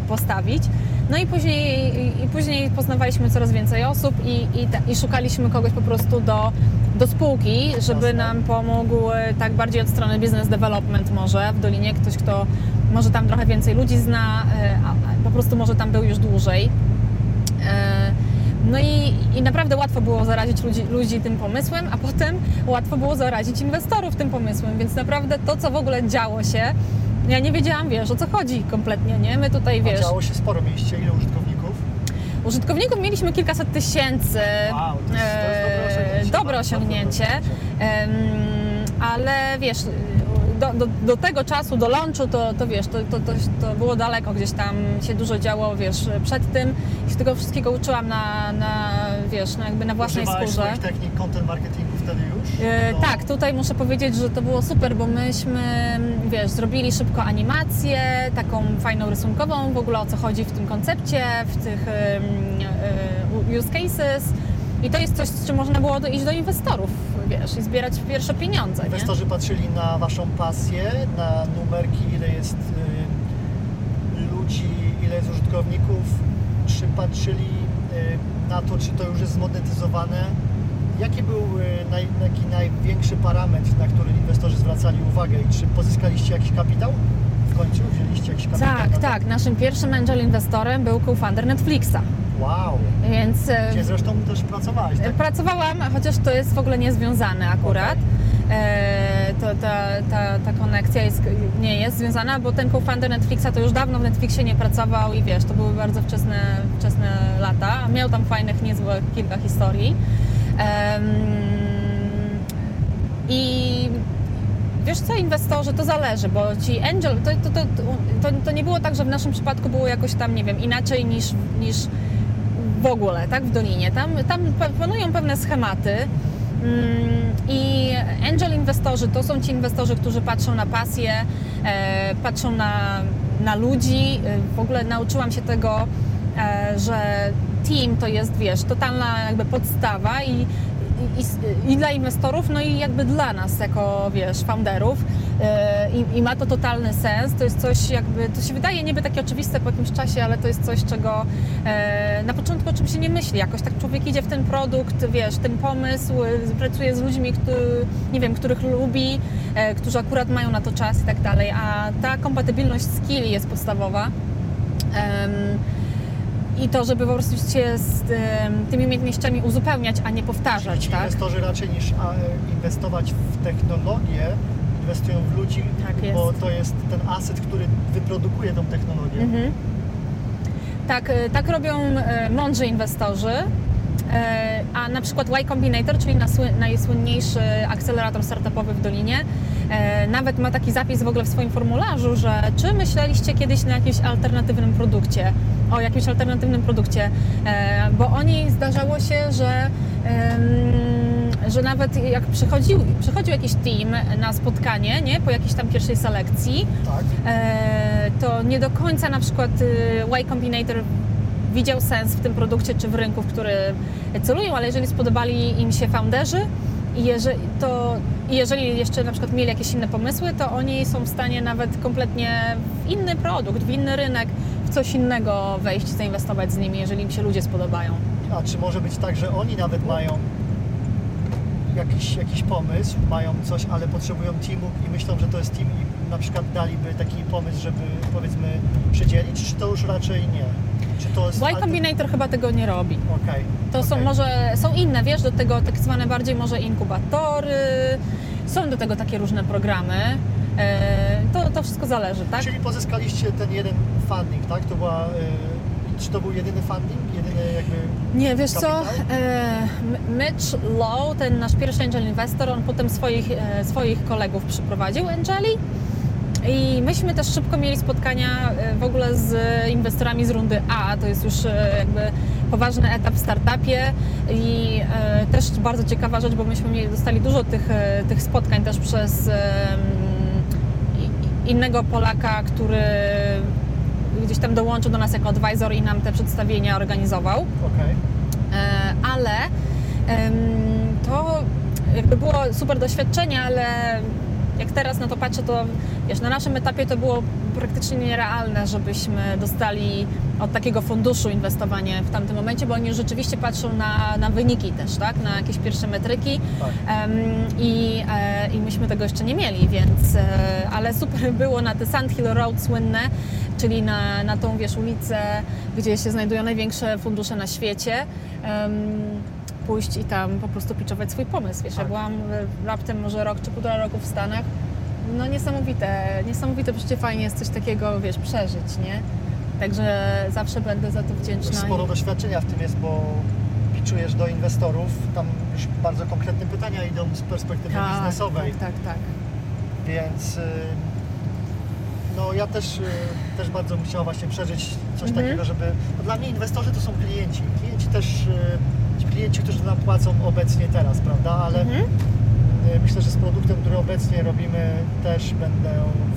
postawić. No i później, i, później poznawaliśmy coraz więcej osób i, i, ta- i szukaliśmy kogoś po prostu do, do spółki, żeby Jasne. nam pomógł e, tak bardziej od strony business development może w Dolinie, ktoś kto może tam trochę więcej ludzi zna, e, po prostu może tam był już dłużej. E, No i, i naprawdę łatwo było zarazić ludzi, ludzi tym pomysłem, a potem łatwo było zarazić inwestorów tym pomysłem, więc naprawdę to, co w ogóle działo się, ja nie wiedziałam, wiesz, o co chodzi kompletnie, nie? My tutaj, A wiesz, działo się sporo, mieliście ile użytkowników? użytkowników mieliśmy kilkaset tysięcy. Wow, to jest, to jest dobre e, osiągnięcie. dobre bardzo osiągnięcie. Em, ale wiesz, do, do, do tego czasu, do launchu, to, to wiesz, to, to, to, to było daleko, gdzieś tam się dużo działo, wiesz, przed tym i się tego wszystkiego uczyłam na, na wiesz, no jakby na własnej skórze. technik content marketingu wtedy już? No. Tak, tutaj muszę powiedzieć, że to było super, bo myśmy, wiesz, zrobili szybko animację, taką fajną rysunkową, w ogóle o co chodzi w tym koncepcie, w tych e, use cases. I to jest coś, z czym można było iść do inwestorów, wiesz, i zbierać pierwsze pieniądze, nie? Inwestorzy patrzyli na Waszą pasję, na numerki, ile jest y, ludzi, ile jest użytkowników, czy patrzyli y, na to, czy to już jest zmonetyzowane? Jaki był y, naj, taki największy parametr, na który inwestorzy zwracali uwagę i czy pozyskaliście jakiś kapitał? W końcu wzięliście jakiś kapitał? Tak, tak. Naszym pierwszym angel inwestorem był co-founder Netflixa, Wow! więc e, Gdzie zresztą też pracowałeś, tak? Pracowałam, chociaż to jest w ogóle niezwiązane akurat. E, to, ta, ta, ta konekcja jest, nie jest związana, bo ten co-founder Netflixa to już dawno w Netflixie nie pracował i wiesz, to były bardzo wczesne, wczesne lata. Miał tam fajnych, niezłych kilka historii. I Wiesz co, inwestorzy, to zależy, bo ci angel, to, to, to, to, to nie było tak, że w naszym przypadku było jakoś tam, nie wiem, inaczej niż, niż w ogóle, tak, w Dolinie. Tam, tam pa- panują pewne schematy mm, i angel inwestorzy to są ci inwestorzy, którzy patrzą na pasję, e, patrzą na, na ludzi. E, W ogóle nauczyłam się tego, e, że team to jest, wiesz, totalna jakby podstawa i, i, i dla inwestorów, no i jakby dla nas jako, wiesz, founderów i, i ma to totalny sens. To jest coś jakby, to się wydaje niby takie oczywiste po jakimś czasie, ale to jest coś, czego e, na początku oczywiście nie myśli. Jakoś tak człowiek idzie w ten produkt, wiesz, ten pomysł, e, pracuje z ludźmi, którzy, nie wiem, których lubi, e, którzy akurat mają na to czas i tak dalej, a ta kompatybilność skilli jest podstawowa. I to, żeby po prostu się z tymi umiejętnościami uzupełniać, a nie powtarzać, Ci tak? inwestorzy raczej niż e, inwestować w technologię, inwestują w ludzi, Tak bo to jest ten aset, który wyprodukuje tą technologię. Mhm. Tak, e, tak robią e, mądrzy inwestorzy. E, A na przykład Y Combinator, czyli najsłynniejszy akcelerator startupowy w Dolinie, nawet ma taki zapis w ogóle w swoim formularzu, że czy myśleliście kiedyś na jakimś alternatywnym produkcie, o jakimś alternatywnym produkcie, bo oni zdarzało się, że, że nawet jak przychodził, przychodził jakiś team na spotkanie, nie, po jakiejś tam pierwszej selekcji, Tak. e, to nie do końca na przykład y, Y Combinator widział sens w tym produkcie czy w rynku, w który celują, ale jeżeli spodobali im się founderzy i jeżeli, to, jeżeli jeszcze na przykład mieli jakieś inne pomysły, to oni są w stanie nawet kompletnie w inny produkt, w inny rynek, w coś innego wejść, zainwestować z nimi, jeżeli im się ludzie spodobają. A czy może być tak, że oni nawet mają jakiś, jakiś pomysł, mają coś, ale potrzebują teamu i myślą, że to jest team i na przykład daliby taki pomysł, żeby powiedzmy przydzielić, czy to już raczej nie? Czy to jest... Y Combinator chyba tego nie robi. Okej. To są okej. może, są inne, wiesz, do tego tak zwane bardziej może inkubatory, są do tego takie różne programy. E, To, to wszystko zależy, tak? Czyli pozyskaliście ten jeden funding, tak? To była... Czy to był jedyny funding? Jedyny jakby... Nie, wiesz co, e, Mitch Lowe, ten nasz pierwszy angel investor, on potem swoich, e, swoich kolegów przyprowadził angeli. I myśmy też szybko mieli spotkania e, w ogóle z inwestorami z rundy A, to jest już e, jakby poważny etap w startupie. I e, też bardzo ciekawa rzecz, bo myśmy mieli, dostali dużo tych, tych spotkań też przez innego Polaka, który gdzieś tam dołączył do nas jako advisor i nam te przedstawienia organizował. Okej. E, ale to jakby było super doświadczenie, ale jak teraz na to patrzę, to wiesz, na naszym etapie to było praktycznie nierealne, żebyśmy dostali od takiego funduszu inwestowanie w tamtym momencie, bo oni rzeczywiście patrzą na, na wyniki też, tak? Na jakieś pierwsze metryki Tak. Em, i, e, i myśmy tego jeszcze nie mieli, więc e, ale super było na te Sand Hill Road słynne, czyli na, na tą wiesz, ulicę, gdzie się znajdują największe fundusze na świecie. em, pójść i tam po prostu pitchować swój pomysł. Wiesz, ja Tak. byłam e, raptem może rok czy półtora roku w Stanach. No niesamowite, niesamowite przecież fajnie jest coś takiego, wiesz, przeżyć, nie? Także zawsze będę za to wdzięczna. Sporo i- doświadczenia w tym jest, bo piczujesz do inwestorów, tam już bardzo konkretne pytania idą z perspektywy tak, biznesowej, Tak, tak, tak. więc y, no ja też, y, też bardzo bym chciał właśnie przeżyć coś Mhm. takiego, żeby... No dla mnie inwestorzy to są klienci. Klienci też, y, klienci, którzy nam płacą obecnie teraz, prawda? Ale Mhm. y, myślę, że z produktem, który obecnie robimy też będę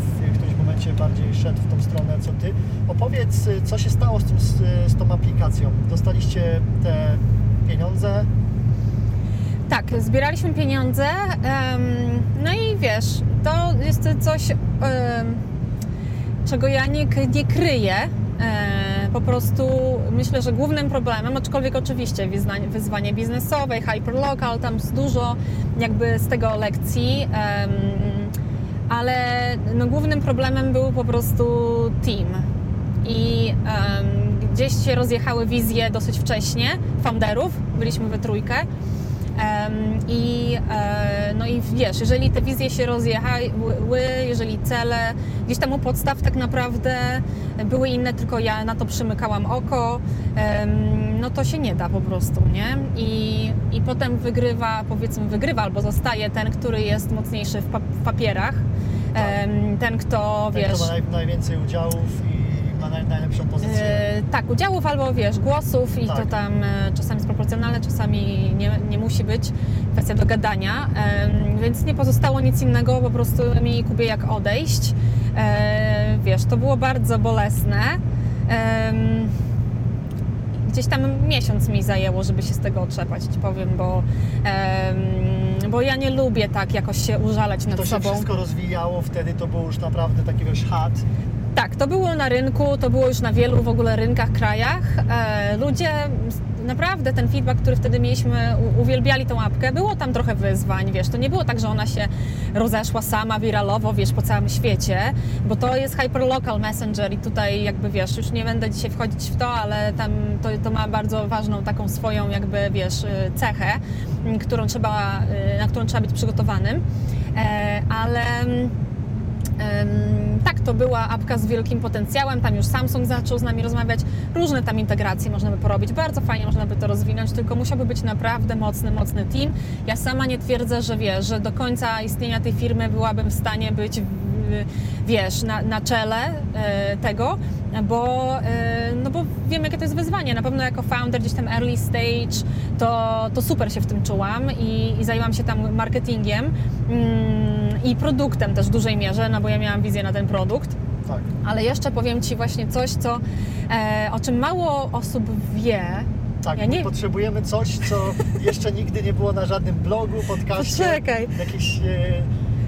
w którymś momencie bardziej szedł w tą stronę co Ty. Opowiedz, y, co się stało z, tym, z, z tą aplikacją? Dostaliście te pieniądze? Tak, zbieraliśmy pieniądze. no i wiesz, to jest coś, czego ja nie, nie kryję. Po prostu myślę, że głównym problemem, aczkolwiek oczywiście wyzwanie, biznesowe, hyperlocal, tam jest dużo jakby z tego lekcji, ale no, głównym problemem był po prostu team. I gdzieś się rozjechały wizje dosyć wcześnie founderów, byliśmy we trójkę. I, e, no i wiesz, jeżeli te wizje się rozjechały, jeżeli cele gdzieś tam u podstaw tak naprawdę były inne, tylko ja na to przymykałam oko, no to się nie da po prostu, nie? I, i potem wygrywa, powiedzmy wygrywa albo zostaje ten, który jest mocniejszy w, pa- w papierach, Tak. ten kto, Ten, wiesz... kto ma naj, najwięcej udziałów i ma najlepszą pozycję. E, tak, udziałów albo wiesz, głosów i Tak. to tam e, czasami jest proporcjonalne, czasami nie, nie musi być. Kwestia dogadania, Em, więc nie pozostało nic innego, po prostu mi Kubie jak odejść. E, wiesz, to było bardzo bolesne. Gdzieś tam miesiąc mi zajęło, żeby się z tego otrzepać, ci powiem, bo, bo ja nie lubię tak jakoś się użalać nad to się sobą. wszystko rozwijało, wtedy to był już naprawdę taki wiesz, chat. Tak, to było na rynku, to było już na wielu w ogóle rynkach, krajach. E, ludzie, naprawdę ten feedback, który wtedy mieliśmy, uwielbiali tą apkę. Było tam trochę wyzwań, wiesz, to nie było tak, że ona się rozeszła sama wiralowo, wiesz, po całym świecie, bo to jest hyperlocal messenger i tutaj jakby, wiesz, już nie będę dzisiaj wchodzić w to, ale tam to, to ma bardzo ważną taką swoją jakby, wiesz, y, cechę, którą trzeba, y, na którą trzeba być przygotowanym. E, ale... tak, to była apka z wielkim potencjałem. Tam już Samsung zaczął z nami rozmawiać. Różne tam integracje można by porobić. Bardzo fajnie można by to rozwinąć, tylko musiałby być naprawdę mocny, mocny team. Ja sama nie twierdzę, że wiesz, że do końca istnienia tej firmy byłabym w stanie być wiesz, na, na czele e, tego, bo, e, no bo wiem, jakie to jest wyzwanie. Na pewno jako founder gdzieś tam early stage, to, to super się w tym czułam i, i zajęłam się tam marketingiem mm, i produktem też w dużej mierze, no bo ja miałam wizję na ten produkt. Tak. Ale jeszcze powiem Ci właśnie coś, co, e, o czym mało osób wie. Tak, Ja nie- potrzebujemy coś, co jeszcze nigdy nie było na żadnym blogu, podcaście, Poczekaj. e,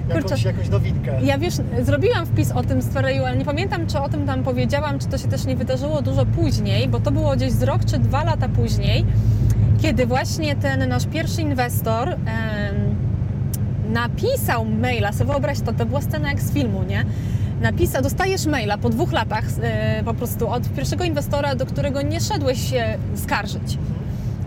jakąś, Kurczę. jakąś nowinkę. Ja wiesz, zrobiłam wpis o tym z Ferreju, ale nie pamiętam, czy o tym tam powiedziałam, czy to się też nie wydarzyło dużo później, bo to było gdzieś z rok czy dwa lata później, kiedy właśnie ten nasz pierwszy inwestor em, napisał maila, sobie wyobraź to, to była scena jak z filmu, nie? Napisał, dostajesz maila po dwóch latach e, po prostu od pierwszego inwestora, do którego nie szedłeś się skarżyć.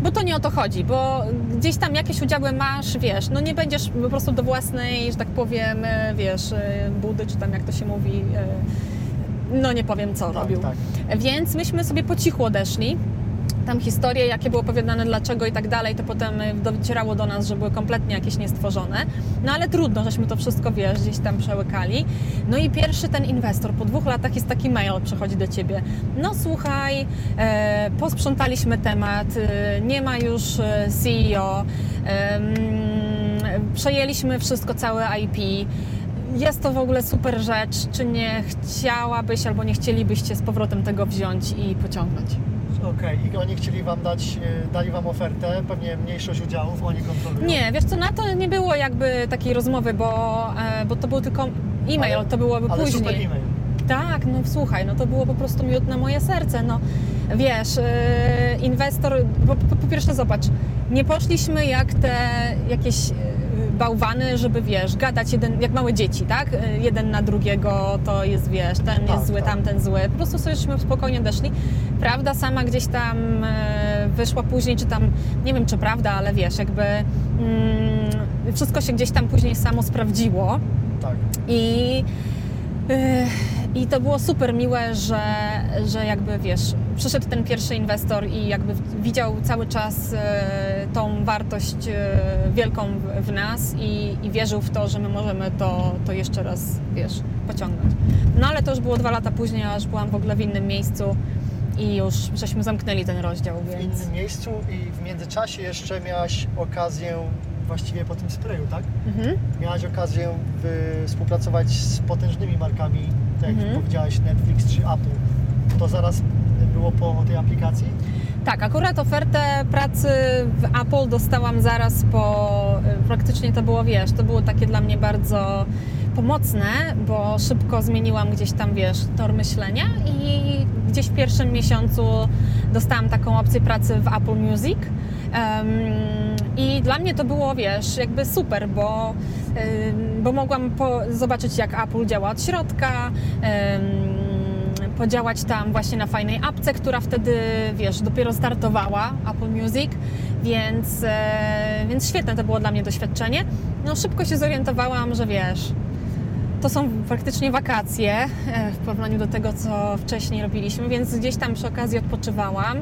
Bo to nie o to chodzi, bo gdzieś tam jakieś udziały masz, wiesz, no nie będziesz po prostu do własnej, że tak powiem, e, wiesz, e, budy, czy tam jak to się mówi, e, no nie powiem co tak, robił. tak. Więc myśmy sobie po cichu odeszli. Tam historie, jakie było opowiadane, dlaczego i tak dalej, to potem y, docierało do nas, że były kompletnie jakieś niestworzone. No ale trudno, żeśmy to wszystko, wiesz, gdzieś tam przełykali. No i pierwszy ten inwestor po dwóch latach jest taki mail, przychodzi do ciebie. No słuchaj, e, posprzątaliśmy temat, e, nie ma już e, CEO, em, przejęliśmy wszystko, całe IP jest to w ogóle super rzecz. Czy nie chciałabyś albo nie chcielibyście z powrotem tego wziąć i pociągnąć? Okej, i oni chcieli Wam dać, e, dali Wam ofertę, pewnie mniejszość udziałów, oni kontrolują. Nie, wiesz co, na to nie było jakby takiej rozmowy, bo, e, bo to był tylko e-mail, Ale- to byłoby Ale później. super e-mail. Tak, no słuchaj, no to było po prostu miód na moje serce, no wiesz, yy, inwestor, po, po, po pierwsze zobacz, nie poszliśmy jak te jakieś bałwany, żeby wiesz, gadać jeden, jak małe dzieci, tak? Yy, Jeden na drugiego to jest, wiesz, ten Tak, jest zły, tak. tamten zły. Po prostu sośmy spokojnie deszli. Prawda sama gdzieś tam yy, wyszła później, czy tam, nie wiem czy prawda, ale wiesz, jakby mm, wszystko się gdzieś tam później samo sprawdziło. Tak. I, yy, I to było super miłe, że, że jakby wiesz, przyszedł ten pierwszy inwestor i jakby widział cały czas yy, tą wartość yy, wielką w, w nas i, i wierzył w to, że my możemy to, to jeszcze raz, wiesz, pociągnąć. No ale to już było dwa lata później, a już byłam w ogóle w innym miejscu i już żeśmy zamknęli ten rozdział, W więc... innym miejscu i w międzyczasie jeszcze miałaś okazję, właściwie po tym sprayu, tak? Mhm. Miałaś okazję współpracować z potężnymi markami, tak jak Mhm. powiedziałaś, Netflix czy Apple. To zaraz było po tej aplikacji? Tak, akurat ofertę pracy w Apple dostałam zaraz po, y, praktycznie to było, wiesz, to było takie dla mnie bardzo pomocne, bo szybko zmieniłam gdzieś tam, wiesz, tor myślenia i gdzieś w pierwszym miesiącu dostałam taką opcję pracy w Apple Music. I dla mnie to było, wiesz, jakby super, bo, bo mogłam po, zobaczyć, jak Apple działa od środka, podziałać tam właśnie na fajnej apce, która wtedy, wiesz, dopiero startowała, Apple Music, więc, e, więc świetne to było dla mnie doświadczenie. No szybko się zorientowałam, że wiesz, to są faktycznie wakacje e, w porównaniu do tego, co wcześniej robiliśmy, więc gdzieś tam przy okazji odpoczywałam.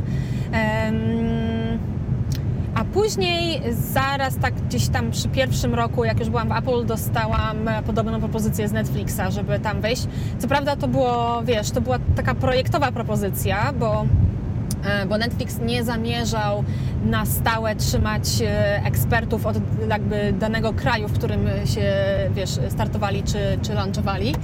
A później, zaraz tak gdzieś tam przy pierwszym roku, jak już byłam w Apple, dostałam e, podobną propozycję z Netflixa, żeby tam wejść. Co prawda to było, wiesz, to była taka projektowa propozycja, bo e, bo Netflix nie zamierzał na stałe trzymać e, ekspertów od jakby danego kraju, w którym się, wiesz, startowali czy, czy launchowali.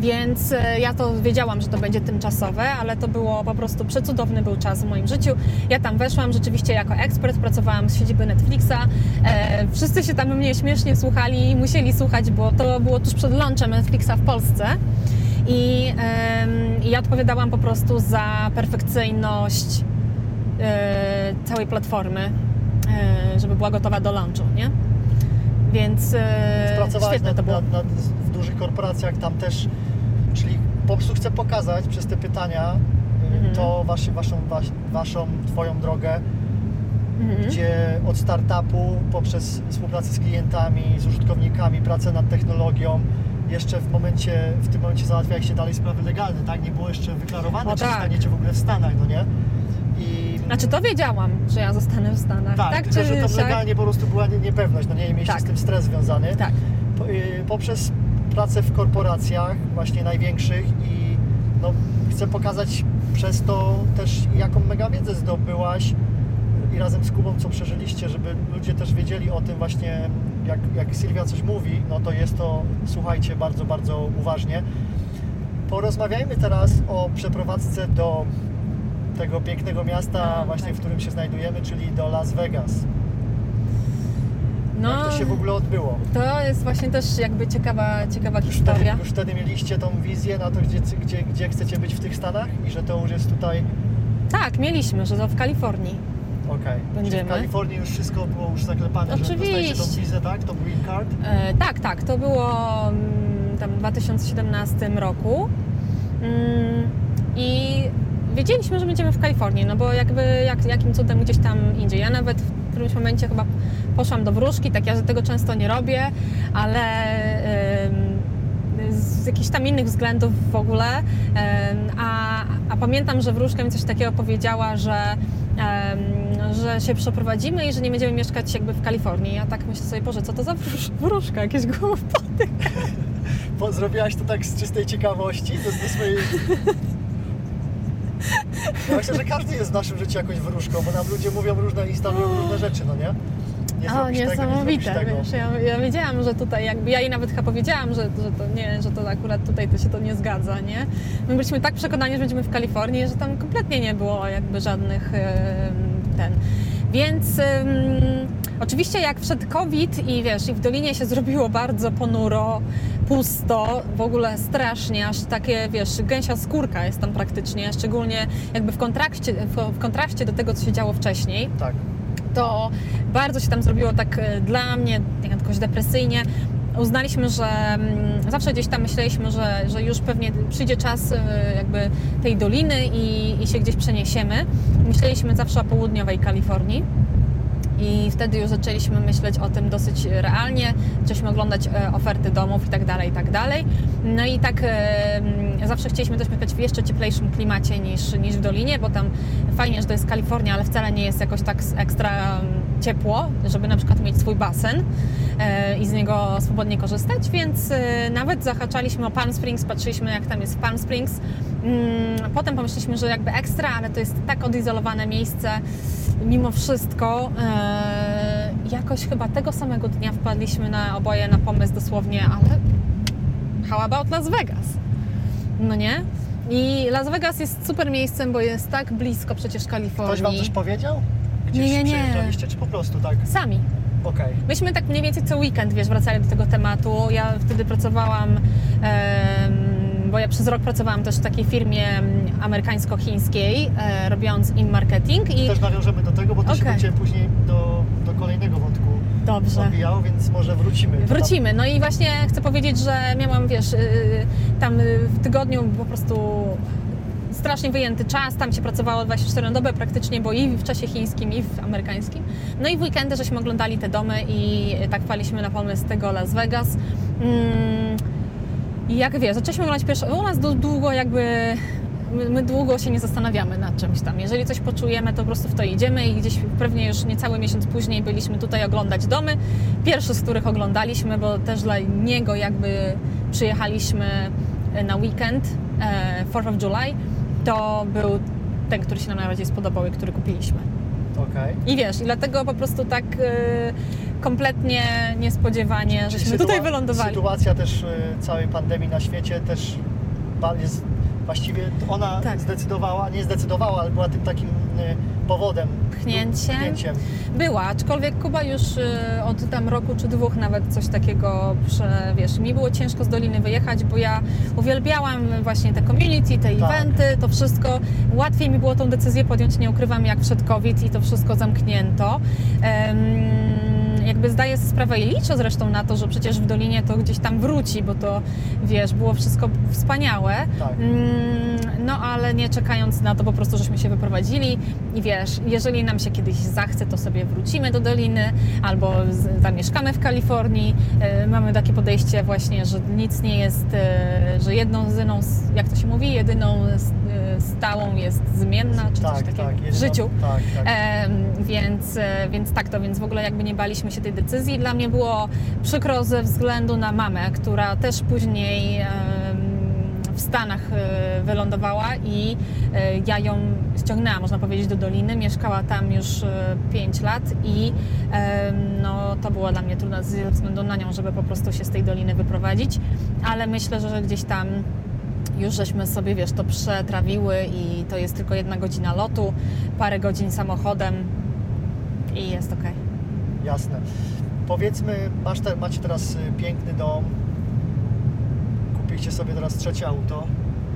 Więc e, ja to wiedziałam, że to będzie tymczasowe, ale to było po prostu przecudowny był czas w moim życiu. Ja tam weszłam rzeczywiście jako ekspert, pracowałam z siedziby Netflixa. E, wszyscy się tam mnie śmiesznie słuchali i musieli słuchać, bo to było tuż przed launchem Netflixa w Polsce. I, i ja odpowiadałam po prostu za perfekcyjność e, całej platformy, e, żeby była gotowa do launchu, nie? Więc e, świetne to było. nad, nad, dużych korporacjach, tam też, czyli po prostu chcę pokazać przez te pytania y, Mhm. to wasz, waszą, wasz, waszą, twoją drogę, Mhm. gdzie od startupu poprzez współpracę z klientami, z użytkownikami, pracę nad technologią, jeszcze w momencie, w tym momencie załatwiałeś się dalej sprawy legalne, tak? Nie było jeszcze wyklarowane, O czy tak. zostaniecie w ogóle w Stanach, no nie? I Znaczy to wiedziałam, że ja zostanę w Stanach. tak, tak tylko, że tam siak? legalnie po prostu była nie- niepewność, no nie? I mieliście Tak. z tym stres związany. Tak. Po- y, poprzez pracę w korporacjach, właśnie największych i no, chcę pokazać przez to też jaką mega wiedzę zdobyłaś i razem z Kubą co przeżyliście, żeby ludzie też wiedzieli o tym właśnie, jak, jak Sylwia coś mówi, no to jest to, słuchajcie bardzo, bardzo uważnie. Porozmawiajmy teraz o przeprowadzce do tego pięknego miasta, A, właśnie tak. w którym się znajdujemy, czyli do Las Vegas. No, Jak to się w ogóle odbyło? to jest właśnie też jakby ciekawa, ciekawa Już wtedy, historia. już wtedy mieliście tą wizję na to, gdzie, gdzie, gdzie chcecie być w tych Stanach i że to już jest tutaj, Tak, mieliśmy, że to w Kalifornii. okej. Czyli Będziemy. w Kalifornii już wszystko było już zaklepane, że dostajecie tą Oczywiście. wizę, tak? To green card? E, tak, tak, to było mm, tam w 2017 roku. Mm, I wiedzieliśmy, że będziemy w Kalifornii, no bo jakby jak, jakim cudem gdzieś tam indziej. Ja nawet w którymś momencie chyba poszłam do wróżki, tak ja tego często nie robię, ale z jakichś tam innych względów w ogóle. A, a pamiętam, że wróżka mi coś takiego powiedziała, że, że się przeprowadzimy i że nie będziemy mieszkać jakby w Kalifornii. Ja tak myślę sobie, Boże, co to za wróż- wróżka, jakieś głupoty. Zrobiłaś to tak z czystej ciekawości, to z swojej... Ja myślę, że każdy jest w naszym życiu jakąś wróżką, bo nam ludzie mówią różne, instalują różne rzeczy, no nie? nie O, zrobisz tego, nie niesamowite, wiesz, ja, ja wiedziałam, że tutaj jakby, ja jej nawet chyba powiedziałam, że, że to nie, że to akurat tutaj to się to nie zgadza, nie? My byliśmy tak przekonani, że będziemy w Kalifornii, że tam kompletnie nie było jakby żadnych ten. Więc oczywiście jak wszedł COVID i wiesz, i w Dolinie się zrobiło bardzo ponuro, pusto, w ogóle strasznie, aż takie, wiesz, gęsia skórka jest tam praktycznie, szczególnie jakby w kontraście, w, w kontraście do tego, co się działo wcześniej Tak. to bardzo się tam zrobiło tak e, dla mnie, jakoś depresyjnie. Uznaliśmy, że mm, zawsze gdzieś tam myśleliśmy, że, że już pewnie przyjdzie czas e, jakby tej doliny i, i się gdzieś przeniesiemy. Myśleliśmy zawsze o południowej Kalifornii. I wtedy już zaczęliśmy myśleć o tym dosyć realnie, zaczęliśmy oglądać e, oferty domów i tak dalej, i tak dalej. No i tak e, mm, zawsze chcieliśmy też mieszkać w jeszcze cieplejszym klimacie niż, niż w Dolinie, bo tam fajnie, że to jest Kalifornia, ale wcale nie jest jakoś tak ekstra mm, ciepło, żeby na przykład mieć swój basen e, i z niego swobodnie korzystać, więc nawet zahaczaliśmy o Palm Springs, patrzyliśmy jak tam jest w Palm Springs. Mm, Potem pomyśleliśmy, że jakby ekstra, ale to jest tak odizolowane miejsce, mimo wszystko jakoś chyba tego samego dnia wpadliśmy na oboje na pomysł dosłownie, ale how about Las Vegas? No nie? I Las Vegas jest super miejscem, bo jest tak blisko przecież Ktoś Wam Kalifornii. coś powiedział? Gdzieś Nie, nie, nie. czy po prostu tak? Sami. Okej. Myśmy tak mniej więcej co weekend, wiesz, wracali do tego tematu. Ja wtedy pracowałam, em, bo ja przez rok pracowałam też w takiej firmie em, amerykańsko-chińskiej, e, robiąc im marketing i Też nawiążemy do tego, bo to się Okej. będzie później do, do kolejnego wątku dobrze. odbijało, więc może wrócimy. Wrócimy. No i właśnie chcę powiedzieć, że miałam, wiesz, yy, tam w tygodniu po prostu strasznie wyjęty czas, tam się pracowało 24 na dobę praktycznie, bo i w czasie chińskim, i w amerykańskim. No i w weekendy żeśmy oglądali te domy i tak wpaliśmy na pomysł tego Las Vegas. Mm, I jak wiesz, zaczęliśmy oglądać pierwsze, u nas długo jakby my, my długo się nie zastanawiamy nad czymś tam. Jeżeli coś poczujemy, to po prostu w to idziemy i gdzieś pewnie już niecały miesiąc później byliśmy tutaj oglądać domy. Pierwszy z których oglądaliśmy, bo też dla niego jakby przyjechaliśmy na weekend, e, 4th of July, to był ten, który się nam najbardziej spodobał i który kupiliśmy. Okej. I wiesz, i dlatego po prostu tak e, kompletnie niespodziewanie, Czyli żeśmy tutaj wylądowali. Sytuacja też y, całej pandemii na świecie też jest właściwie ona Tak. zdecydowała, nie zdecydowała, ale była tym takim y, powodem. Pchnięciem. Pchnięciem. Była, aczkolwiek Kuba już y, od tam roku czy dwóch nawet coś takiego, prze, wiesz, mi było ciężko z Doliny wyjechać, bo ja uwielbiałam właśnie te community, te Tak. eventy, to wszystko. Łatwiej mi było tą decyzję podjąć, nie ukrywam, jak przed COVID i to wszystko zamknięto. Em, jakby zdaję sobie sprawę i liczę zresztą na to, że przecież w Dolinie to gdzieś tam wróci, bo to, wiesz, było wszystko wspaniałe. Tak. Mm, No ale nie czekając na to, po prostu żeśmy się wyprowadzili i wiesz, jeżeli nam się kiedyś zachce, to sobie wrócimy do Doliny albo z- zamieszkamy w Kalifornii. E, Mamy takie podejście właśnie, że nic nie jest, e, że jedną jedyną, jak to się mówi, jedyną e, stałą jest zmienna, czy coś Tak, takiego tak. w życiu. Tak, tak. Em, więc, e, więc tak to, więc w ogóle jakby nie baliśmy się tej decyzji. Dla mnie było przykro ze względu na mamę, która też później w Stanach e, wylądowała i e, ja ją ściągnęłam, można powiedzieć, do Doliny. Mieszkała tam już 5 lat i no, to było dla mnie trudne ze względu na nią, żeby po prostu się z tej Doliny wyprowadzić, ale myślę, że gdzieś tam już żeśmy sobie, wiesz, to przetrawiły i to jest tylko jedna godzina lotu, parę godzin samochodem i jest ok. Jasne. Powiedzmy, masz te, macie teraz y, piękny dom. Kupiliście sobie teraz trzecie auto.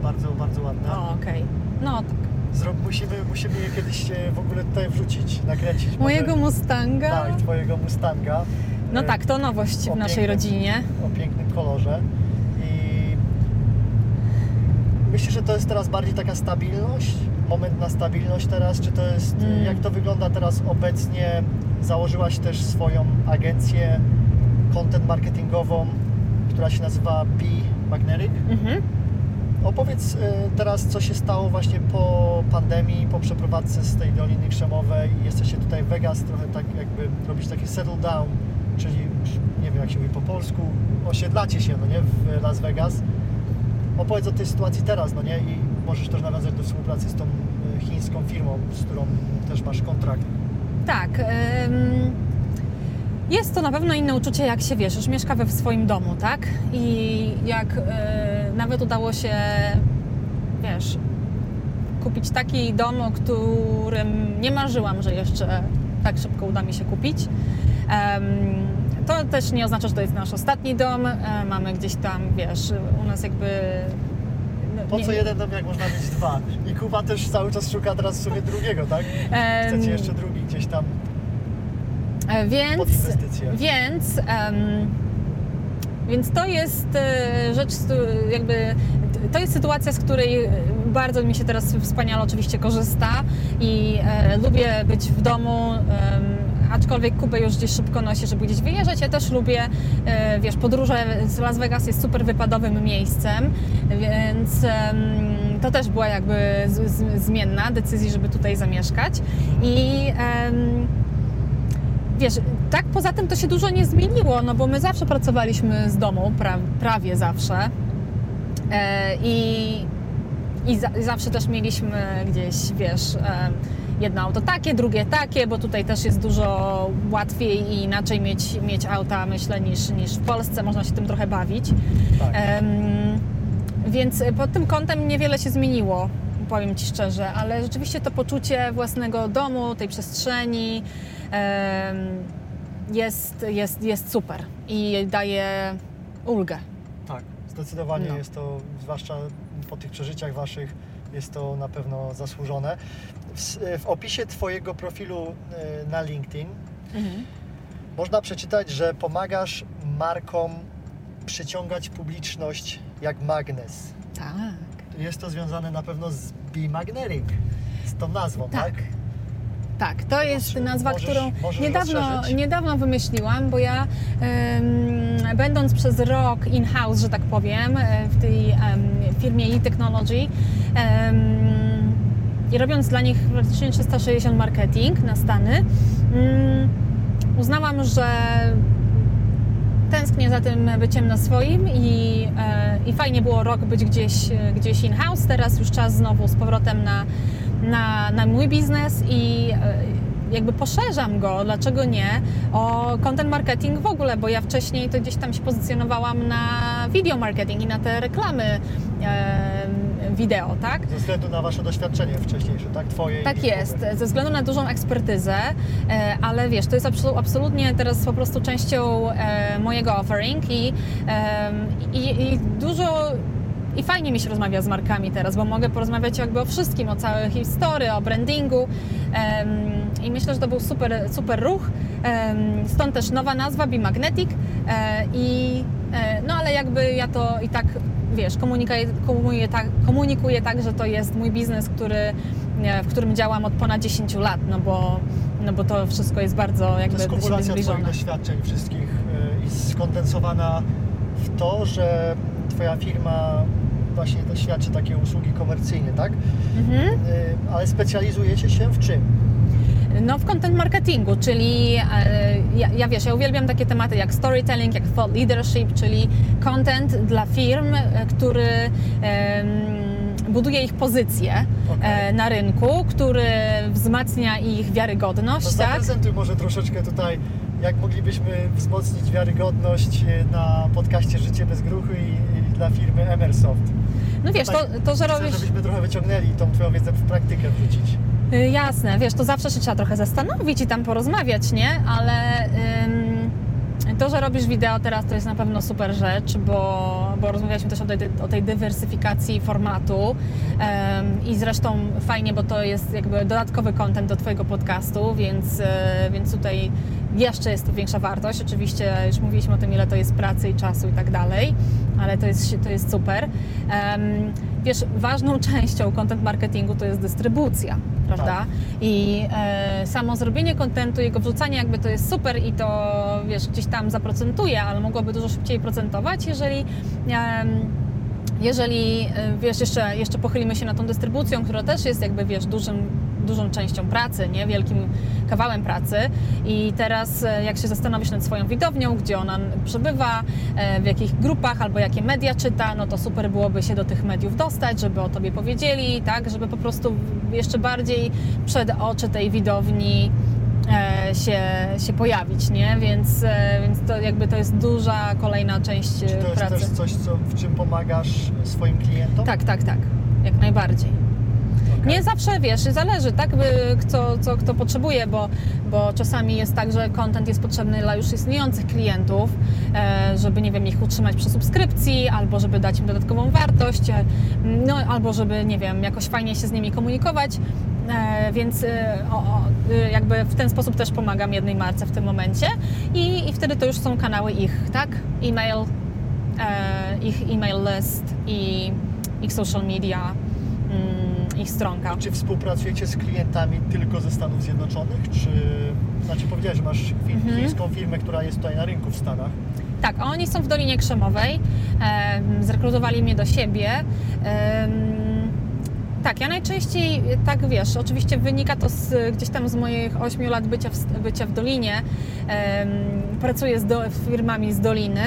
Bardzo, bardzo ładne. O, okej. No tak. Zro, musimy, musimy je kiedyś e, w ogóle tutaj wrzucić, nakręcić. może- Mojego Mustanga? Tak, twojego Mustanga. No E, tak, to nowość w naszej pięknym- rodzinie. O pięknym kolorze. I myślę, że to jest teraz bardziej taka stabilność, moment na stabilność teraz, czy to jest, Mm. jak to wygląda teraz obecnie? Założyłaś też swoją agencję content marketingową, która się nazywa Be Magnetic. Mhm. Opowiedz y, teraz, co się stało właśnie po pandemii, po przeprowadzce z tej Doliny Krzemowej i jesteście tutaj w Vegas, trochę tak jakby robić taki settle down, czyli nie wiem jak się mówi po polsku, osiedlacie się, no nie, w Las Vegas. Opowiedz o tej sytuacji teraz, no nie, i możesz też nawiązać do współpracy z tą y, chińską firmą, z którą też masz kontrakt. Tak. Jest to na pewno inne uczucie, jak się wiesz, już mieszka we w swoim domu, tak? I jak e, nawet udało się, wiesz, kupić taki dom, o którym nie marzyłam, że jeszcze tak szybko uda mi się kupić. To też nie oznacza, że to jest nasz ostatni dom. E, mamy gdzieś tam, wiesz, u nas jakby. Po co jeden dom, jak można mieć dwa? I Kuba też cały czas szuka teraz sobie drugiego, tak? Chcecie jeszcze drugi gdzieś tam E, pod Więc, więc, em, więc to jest e, rzecz, jakby to jest sytuacja, z której e, bardzo mi się teraz wspaniale oczywiście korzysta i e, lubię być w domu. em, Aczkolwiek Kubę już gdzieś szybko nosi, żeby gdzieś wyjeżdżać. Ja też lubię, e, wiesz, podróże z Las Vegas jest super wypadowym miejscem, więc to też była jakby zmienna decyzji, żeby tutaj zamieszkać. I Wiesz, tak poza tym to się dużo nie zmieniło, no bo my zawsze pracowaliśmy z domu, pra, prawie zawsze. E, I, i, za, i zawsze też mieliśmy gdzieś, wiesz, jedno auto takie, drugie takie, bo tutaj też jest dużo łatwiej i inaczej mieć, mieć auta, myślę, niż, niż w Polsce. Można się tym trochę bawić. Tak. Em, więc pod tym kątem niewiele się zmieniło, powiem Ci szczerze, ale rzeczywiście to poczucie własnego domu, tej przestrzeni em, jest, jest, jest super i daje ulgę. Tak, zdecydowanie No. jest to, zwłaszcza po tych przeżyciach Waszych, jest to na pewno zasłużone. W, w opisie Twojego profilu e, na LinkedIn można przeczytać, że pomagasz markom przyciągać publiczność jak magnes. Tak. Jest to związane na pewno z Be Magnetic, z tą nazwą, tak? Tak. Tak, to jest nazwa, możesz- którą możesz niedawno, rozszerzyć? niedawno wymyśliłam, bo ja em, będąc przez rok in-house, że tak powiem, e, w tej em, firmie e-technology em, i robiąc dla nich praktycznie 360 marketing na Stany, mm, uznałam, że tęsknię za tym byciem na swoim i, e, i fajnie było rok być gdzieś, e, gdzieś in-house. Teraz już czas znowu z powrotem na, na, na mój biznes i e, jakby poszerzam go, dlaczego nie, o content marketing w ogóle, bo ja wcześniej to gdzieś tam się pozycjonowałam na video marketing i na te reklamy e, wideo, tak? Ze względu na Wasze doświadczenie wcześniejsze, tak? Twoje Tak jest, ze względu na dużą ekspertyzę, e, ale wiesz, to jest absolu- absolutnie teraz po prostu częścią e, mojego offering i, i, i dużo i fajnie mi się rozmawia z markami teraz, bo mogę porozmawiać jakby o wszystkim, o całej historii, o brandingu. I myślę, że to był super, super ruch. Stąd też nowa nazwa Be Magnetic e, i e, no ale jakby ja to i tak wiesz, komunikuję, komunikuję, tak, komunikuję tak, że to jest mój biznes, który, e, w którym działam od ponad 10 lat, no bo, no bo to wszystko jest bardzo To jakby jest do siebie kumulacja Twoich doświadczeń wszystkich i skondensowana w to, że Twoja firma właśnie to świadczy takie usługi komercyjne, tak? Mhm. Y, Ale specjalizujecie się w czym? No w content marketingu, czyli e, ja, ja wiesz, ja uwielbiam takie tematy jak storytelling, jak thought leadership, czyli content dla firm, e, który em, buduje ich pozycję Okej. e, na rynku, który wzmacnia ich wiarygodność, No tak? zaprezentuj może troszeczkę tutaj, jak moglibyśmy wzmocnić wiarygodność na podcaście Życie bez gruchy i, i dla firmy Emersoft. No wiesz, to, to że robisz... żebyśmy trochę wyciągnęli tą Twoją wiedzę w praktykę wrzucić. Y, Jasne, wiesz, to zawsze się trzeba trochę zastanowić i tam porozmawiać, nie? Ale ym, to, że robisz wideo teraz, to jest na pewno super rzecz, bo, bo rozmawialiśmy też o tej, o tej dywersyfikacji formatu ym, i zresztą fajnie, bo to jest jakby dodatkowy content do Twojego podcastu, więc, y, więc tutaj jeszcze jest większa wartość. Oczywiście już mówiliśmy o tym, ile to jest pracy i czasu i tak dalej, ale to jest, to jest super. Em, wiesz, ważną częścią content marketingu to jest dystrybucja, prawda? Tak. I e, samo zrobienie kontentu, jego wrzucanie jakby to jest super i to wiesz, gdzieś tam zaprocentuje, ale mogłoby dużo szybciej procentować, jeżeli em, jeżeli e, wiesz, jeszcze, jeszcze pochylimy się nad tą dystrybucją, która też jest jakby wiesz, dużym, dużą częścią pracy, nie? wielkim kawałem pracy i teraz e, jak się zastanowisz nad swoją widownią, gdzie ona przebywa, e, w jakich grupach albo jakie media czyta, no to super byłoby się do tych mediów dostać, żeby o Tobie powiedzieli, tak, żeby po prostu jeszcze bardziej przed oczy tej widowni e, się, się pojawić, nie? Więc, więc to jakby to jest duża kolejna część Czy to jest pracy. też coś, co, w czym pomagasz swoim klientom? Tak, tak, tak. Jak najbardziej. Nie zawsze wiesz, zależy, tak, kto, co kto potrzebuje, bo, bo czasami jest tak, że content jest potrzebny dla już istniejących klientów, e, żeby nie wiem, ich utrzymać przy subskrypcji, albo żeby dać im dodatkową wartość, e, no albo żeby nie wiem, jakoś fajnie się z nimi komunikować. E, więc o, o, jakby w ten sposób też pomagam jednej marce w tym momencie i, i wtedy to już są kanały ich, tak? E-mail, e, ich e-mail list i ich social media, ich stronka. Czy współpracujecie z klientami tylko ze Stanów Zjednoczonych, czy... Znaczy powiedziałeś, że masz Mhm. chińską firmę, która jest tutaj na rynku w Stanach. Tak, a oni są w Dolinie Krzemowej, em, zrekrutowali mnie do siebie. Tak, ja najczęściej, tak wiesz, oczywiście wynika to z, gdzieś tam z moich 8 lat bycia w, bycia w Dolinie. Pracuję z do, firmami z Doliny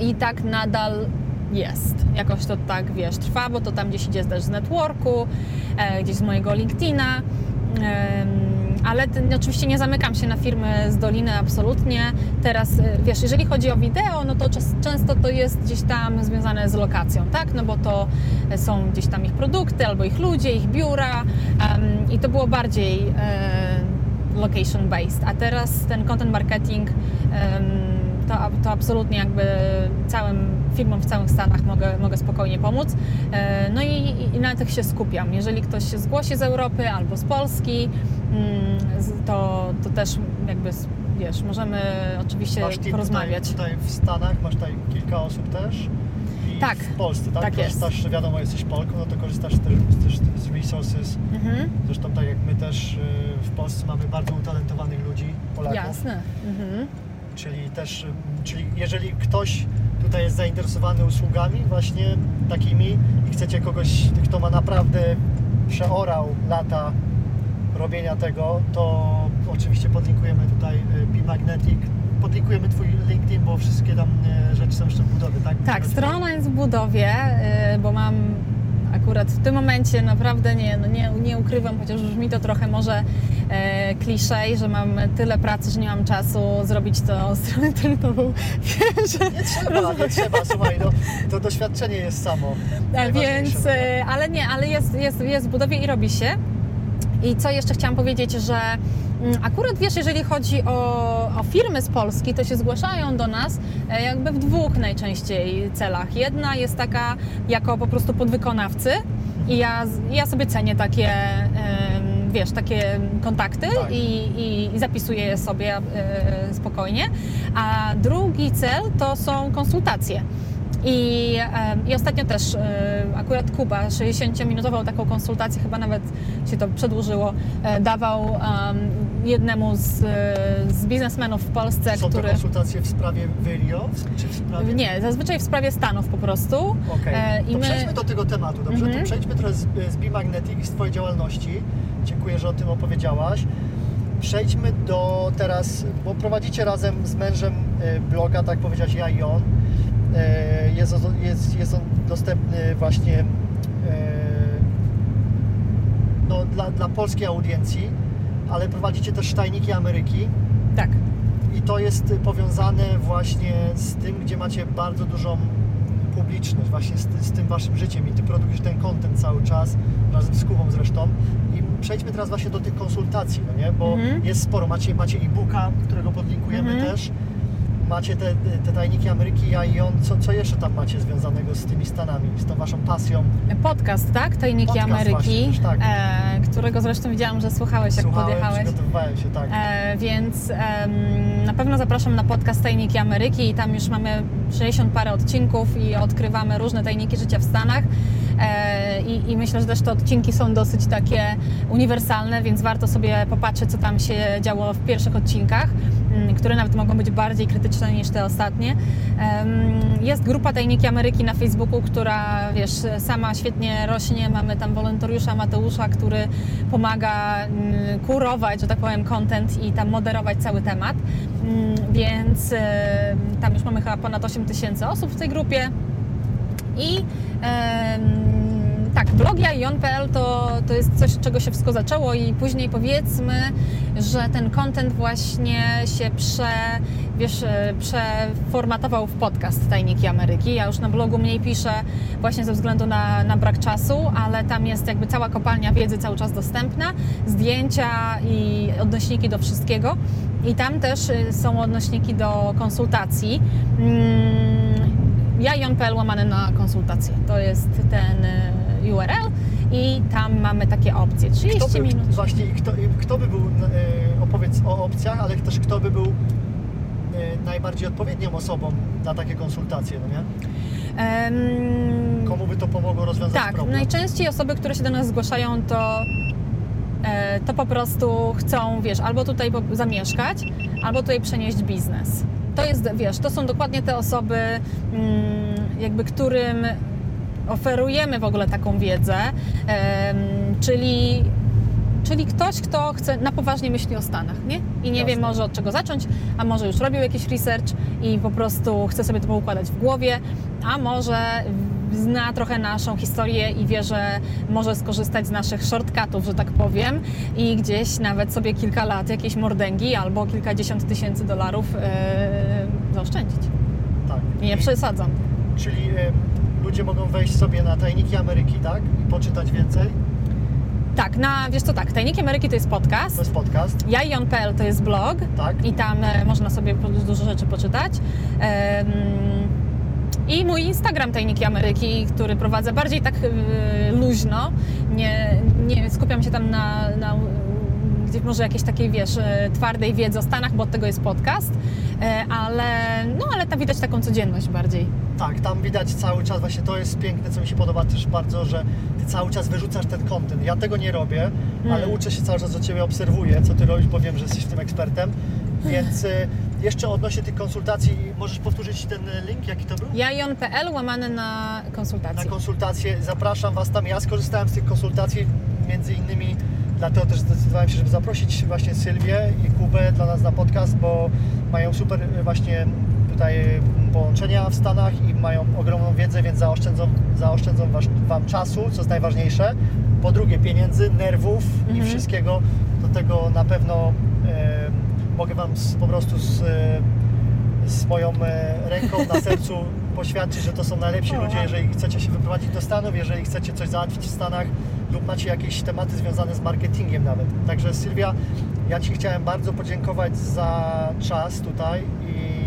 i tak nadal jest. Jakoś to tak, wiesz, trwa, bo to tam gdzieś idzie też z networku, e, gdzieś z mojego LinkedIna. Em, ale ten, oczywiście nie zamykam się na firmy z Doliny absolutnie. Teraz, e, wiesz, jeżeli chodzi o wideo, no to czas, często to jest gdzieś tam związane z lokacją, tak? No bo to są gdzieś tam ich produkty, albo ich ludzie, ich biura em, i to było bardziej e, location based. A teraz ten content marketing em, to, to absolutnie jakby całym firmom w całych Stanach mogę, mogę spokojnie pomóc. E, No i, i na tych się skupiam. Jeżeli ktoś się zgłosi z Europy albo z Polski, mm, to, to też jakby, wiesz, możemy oczywiście Masz team porozmawiać. Tutaj, tutaj w Stanach, masz tutaj kilka osób też. I Tak. w Polsce, tak? Tak jest. korzystasz, wiadomo, jesteś Polką, no to korzystasz też, też z resources. Mhm. Zresztą tak jak my też y, w Polsce mamy bardzo utalentowanych ludzi, Polaków. Jasne. Mhm. Czyli też, ym, czyli jeżeli ktoś tutaj jest zainteresowany usługami właśnie takimi i chcecie kogoś, kto ma naprawdę przeorał lata robienia tego, to oczywiście podlinkujemy tutaj y, P-Magnetic, podlinkujemy Twój LinkedIn, bo wszystkie tam y, rzeczy są jeszcze w budowie, tak? Tak, strona jest w budowie, y, bo mam akurat w tym momencie naprawdę nie, no nie, nie ukrywam, chociaż brzmi to trochę może e, kliszej, że mam tyle pracy, że nie mam czasu zrobić to stronę internetową. Nie trzeba, nie trzeba, słuchaj, no, to doświadczenie jest samo. E, Więc, e, ale nie, ale jest, jest, jest w budowie i robi się. I co jeszcze chciałam powiedzieć, że mm, akurat wiesz, jeżeli chodzi o, o firmy z Polski, to się zgłaszają do nas e, jakby w dwóch najczęściej celach. Jedna jest taka jako po prostu podwykonawcy i ja, ja sobie cenię takie, wiesz, takie kontakty Tak. i, i, i zapisuję je sobie e, spokojnie. A drugi cel to są konsultacje. I, I ostatnio też e, akurat Kuba 60-minutową taką konsultację, chyba nawet się to przedłużyło, e, dawał em, jednemu z, e, z biznesmenów w Polsce, Są który. to konsultacje w sprawie Video, czy w sprawie... Nie, zazwyczaj w sprawie Stanów po prostu. Okej, i to my- przejdźmy do tego tematu, dobrze? Mhm. To przejdźmy teraz z, z B-Magnetic i z Twojej działalności. Dziękuję, że o tym opowiedziałaś. Przejdźmy do teraz, bo prowadzicie razem z mężem bloga, tak powiedziałeś, ja i on. E, Jest, on- jest, jest on dostępny właśnie e, no, dla, dla polskiej audiencji, ale prowadzicie też Tajniki Ameryki. Tak. I to jest powiązane właśnie z tym, gdzie macie bardzo dużą publiczność, właśnie z, z tym waszym życiem i ty produkujesz ten content cały czas, razem z Kubą zresztą. I przejdźmy teraz właśnie do tych konsultacji, no nie? Bo Mhm. jest sporo. Macie, macie e-booka, którego podlinkujemy Mhm. też. Macie te, te tajniki Ameryki, ja i on. Co, co jeszcze tam macie związanego z tymi Stanami, z tą waszą pasją? Podcast, tak? Tajniki Podcast Ameryki, właśnie, tak. e, którego zresztą widziałam, że słuchałeś, jak Słuchałem, podjechałeś. przygotowywałem się, tak. E, więc em, na pewno zapraszam na podcast Tajniki Ameryki i tam już mamy 60 parę odcinków i odkrywamy różne tajniki życia w Stanach. E, i, I myślę, że też te odcinki są dosyć takie uniwersalne, więc warto sobie popatrzeć, co tam się działo w pierwszych odcinkach, które nawet mogą być bardziej krytyczne niż te ostatnie. Jest grupa Tajniki Ameryki na Facebooku, która wiesz, sama świetnie rośnie. Mamy tam wolontariusza Mateusza, który pomaga mm, kurować, że tak powiem, content i tam moderować cały temat. Mm, Więc tam już mamy chyba ponad 8 tysięcy osób w tej grupie. I tak, blog ja i Jon.pl to, to jest coś, czego się wszystko zaczęło i później powiedzmy, że ten content właśnie się prze, wiesz, e, przeformatował w podcast Tajniki Ameryki. Ja już na blogu mniej piszę właśnie ze względu na, na brak czasu, ale tam jest jakby cała kopalnia wiedzy cały czas dostępna, zdjęcia i odnośniki do wszystkiego. I tam też y, są odnośniki do konsultacji. Mm, Ja Jon.pl łamane na konsultacje. To jest ten y, URL i tam mamy takie opcje. 30 Kto by, minut. Właśnie, kto, kto by był, e, opowiedz o opcjach, ale też kto by był e, najbardziej odpowiednią osobą na takie konsultacje, no nie? Em, Komu by to pomogło rozwiązać Tak, problem? najczęściej osoby, które się do nas zgłaszają, to, e, to po prostu chcą, wiesz, albo tutaj zamieszkać, albo tutaj przenieść biznes. To jest, wiesz, to są dokładnie te osoby, mm, jakby którym oferujemy w ogóle taką wiedzę, czyli Czyli ktoś, kto chce na poważnie myśli o Stanach, nie? I nie wie Jasne. może od czego zacząć, a może już robił jakiś research i po prostu chce sobie to poukładać w głowie, a może zna trochę naszą historię i wie, że może skorzystać z naszych shortcutów, że tak powiem, i gdzieś nawet sobie kilka lat jakieś mordęgi albo kilkadziesiąt tysięcy dolarów yy, zaoszczędzić. Tak. Nie przesadzam. Czyli ludzie mogą wejść sobie na Tajniki Ameryki, tak? I poczytać więcej. Tak, na, wiesz co, tak, Tajniki Ameryki to jest To podcast, jest podcast, jajon.pl to jest blog, tak? i tam e, można sobie dużo rzeczy poczytać. I mój Instagram Tajniki Ameryki, który prowadzę bardziej tak e, luźno. Nie, nie skupiam się tam na, na gdzieś może jakiejś takiej, wiesz, e, twardej wiedzy o Stanach, bo od tego jest podcast, E, ale, no, ale tam widać taką codzienność bardziej. Tak, tam widać cały czas, właśnie to jest piękne, co mi się podoba też bardzo, że ty cały czas wyrzucasz ten content. Ja tego nie robię, ale Mm. uczę się cały czas od Ciebie, obserwuję, co Ty robisz, bo wiem, że jesteś w tym ekspertem. Więc y, jeszcze odnośnie tych konsultacji, możesz powtórzyć ten link, jaki to był? Jajon.pl łamane na Na konsultacje. konsultacje. Zapraszam Was tam. Ja skorzystałem z tych konsultacji, między innymi dlatego też zdecydowałem się, żeby zaprosić właśnie Sylwię i Kubę dla nas na podcast, bo mają super y, właśnie tutaj połączenia w Stanach i mają ogromną wiedzę, więc zaoszczędzą, zaoszczędzą was, Wam czasu, co jest najważniejsze. Po drugie pieniędzy, nerwów i Mhm. wszystkiego. Do tego na pewno e, mogę Wam z, po prostu z, e, z moją e, ręką na sercu poświadczyć, że to są najlepsi ludzie, jeżeli chcecie się wyprowadzić do Stanów, jeżeli chcecie coś załatwić w Stanach lub macie jakieś tematy związane z marketingiem nawet. Także Sylwia, ja Ci chciałem bardzo podziękować za czas tutaj i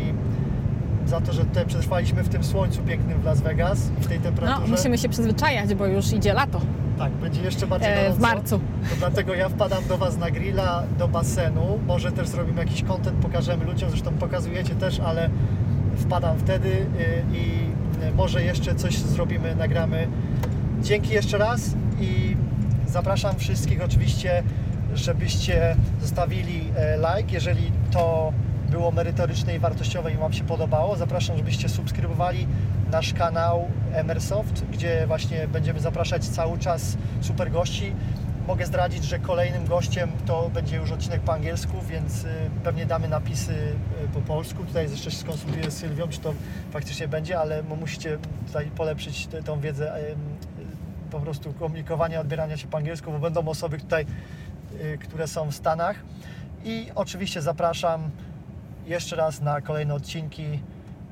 za to, że tutaj przetrwaliśmy w tym słońcu pięknym w Las Vegas i w tej No, temperaturze. musimy się przyzwyczajać, bo już idzie lato Tak, będzie jeszcze bardziej e, gorąco. w marcu. To dlatego ja wpadam do Was na grilla, do basenu. Może też zrobimy jakiś content, pokażemy ludziom, zresztą pokazujecie też, ale wpadam wtedy y, i y, może jeszcze coś zrobimy, nagramy. Dzięki jeszcze raz i zapraszam wszystkich oczywiście, żebyście zostawili e, like, jeżeli to było merytoryczne i wartościowe i Wam się podobało. Zapraszam, żebyście subskrybowali nasz kanał Emersoft, gdzie właśnie będziemy zapraszać cały czas super gości. Mogę zdradzić, że kolejnym gościem to będzie już odcinek po angielsku, więc y, pewnie damy napisy y, po polsku. Tutaj jeszcze się skonsultuję z Sylwią, czy to faktycznie będzie, ale mu- musicie tutaj polepszyć tą wiedzę po prostu komunikowania, odbierania się po angielsku, bo będą osoby tutaj, y, które są w Stanach. I oczywiście zapraszam jeszcze raz na kolejne odcinki.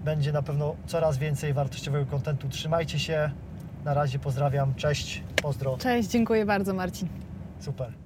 Będzie na pewno coraz więcej wartościowego kontentu. Trzymajcie się. Na razie pozdrawiam. Cześć. Pozdro. Cześć, dziękuję bardzo Marcin. Super.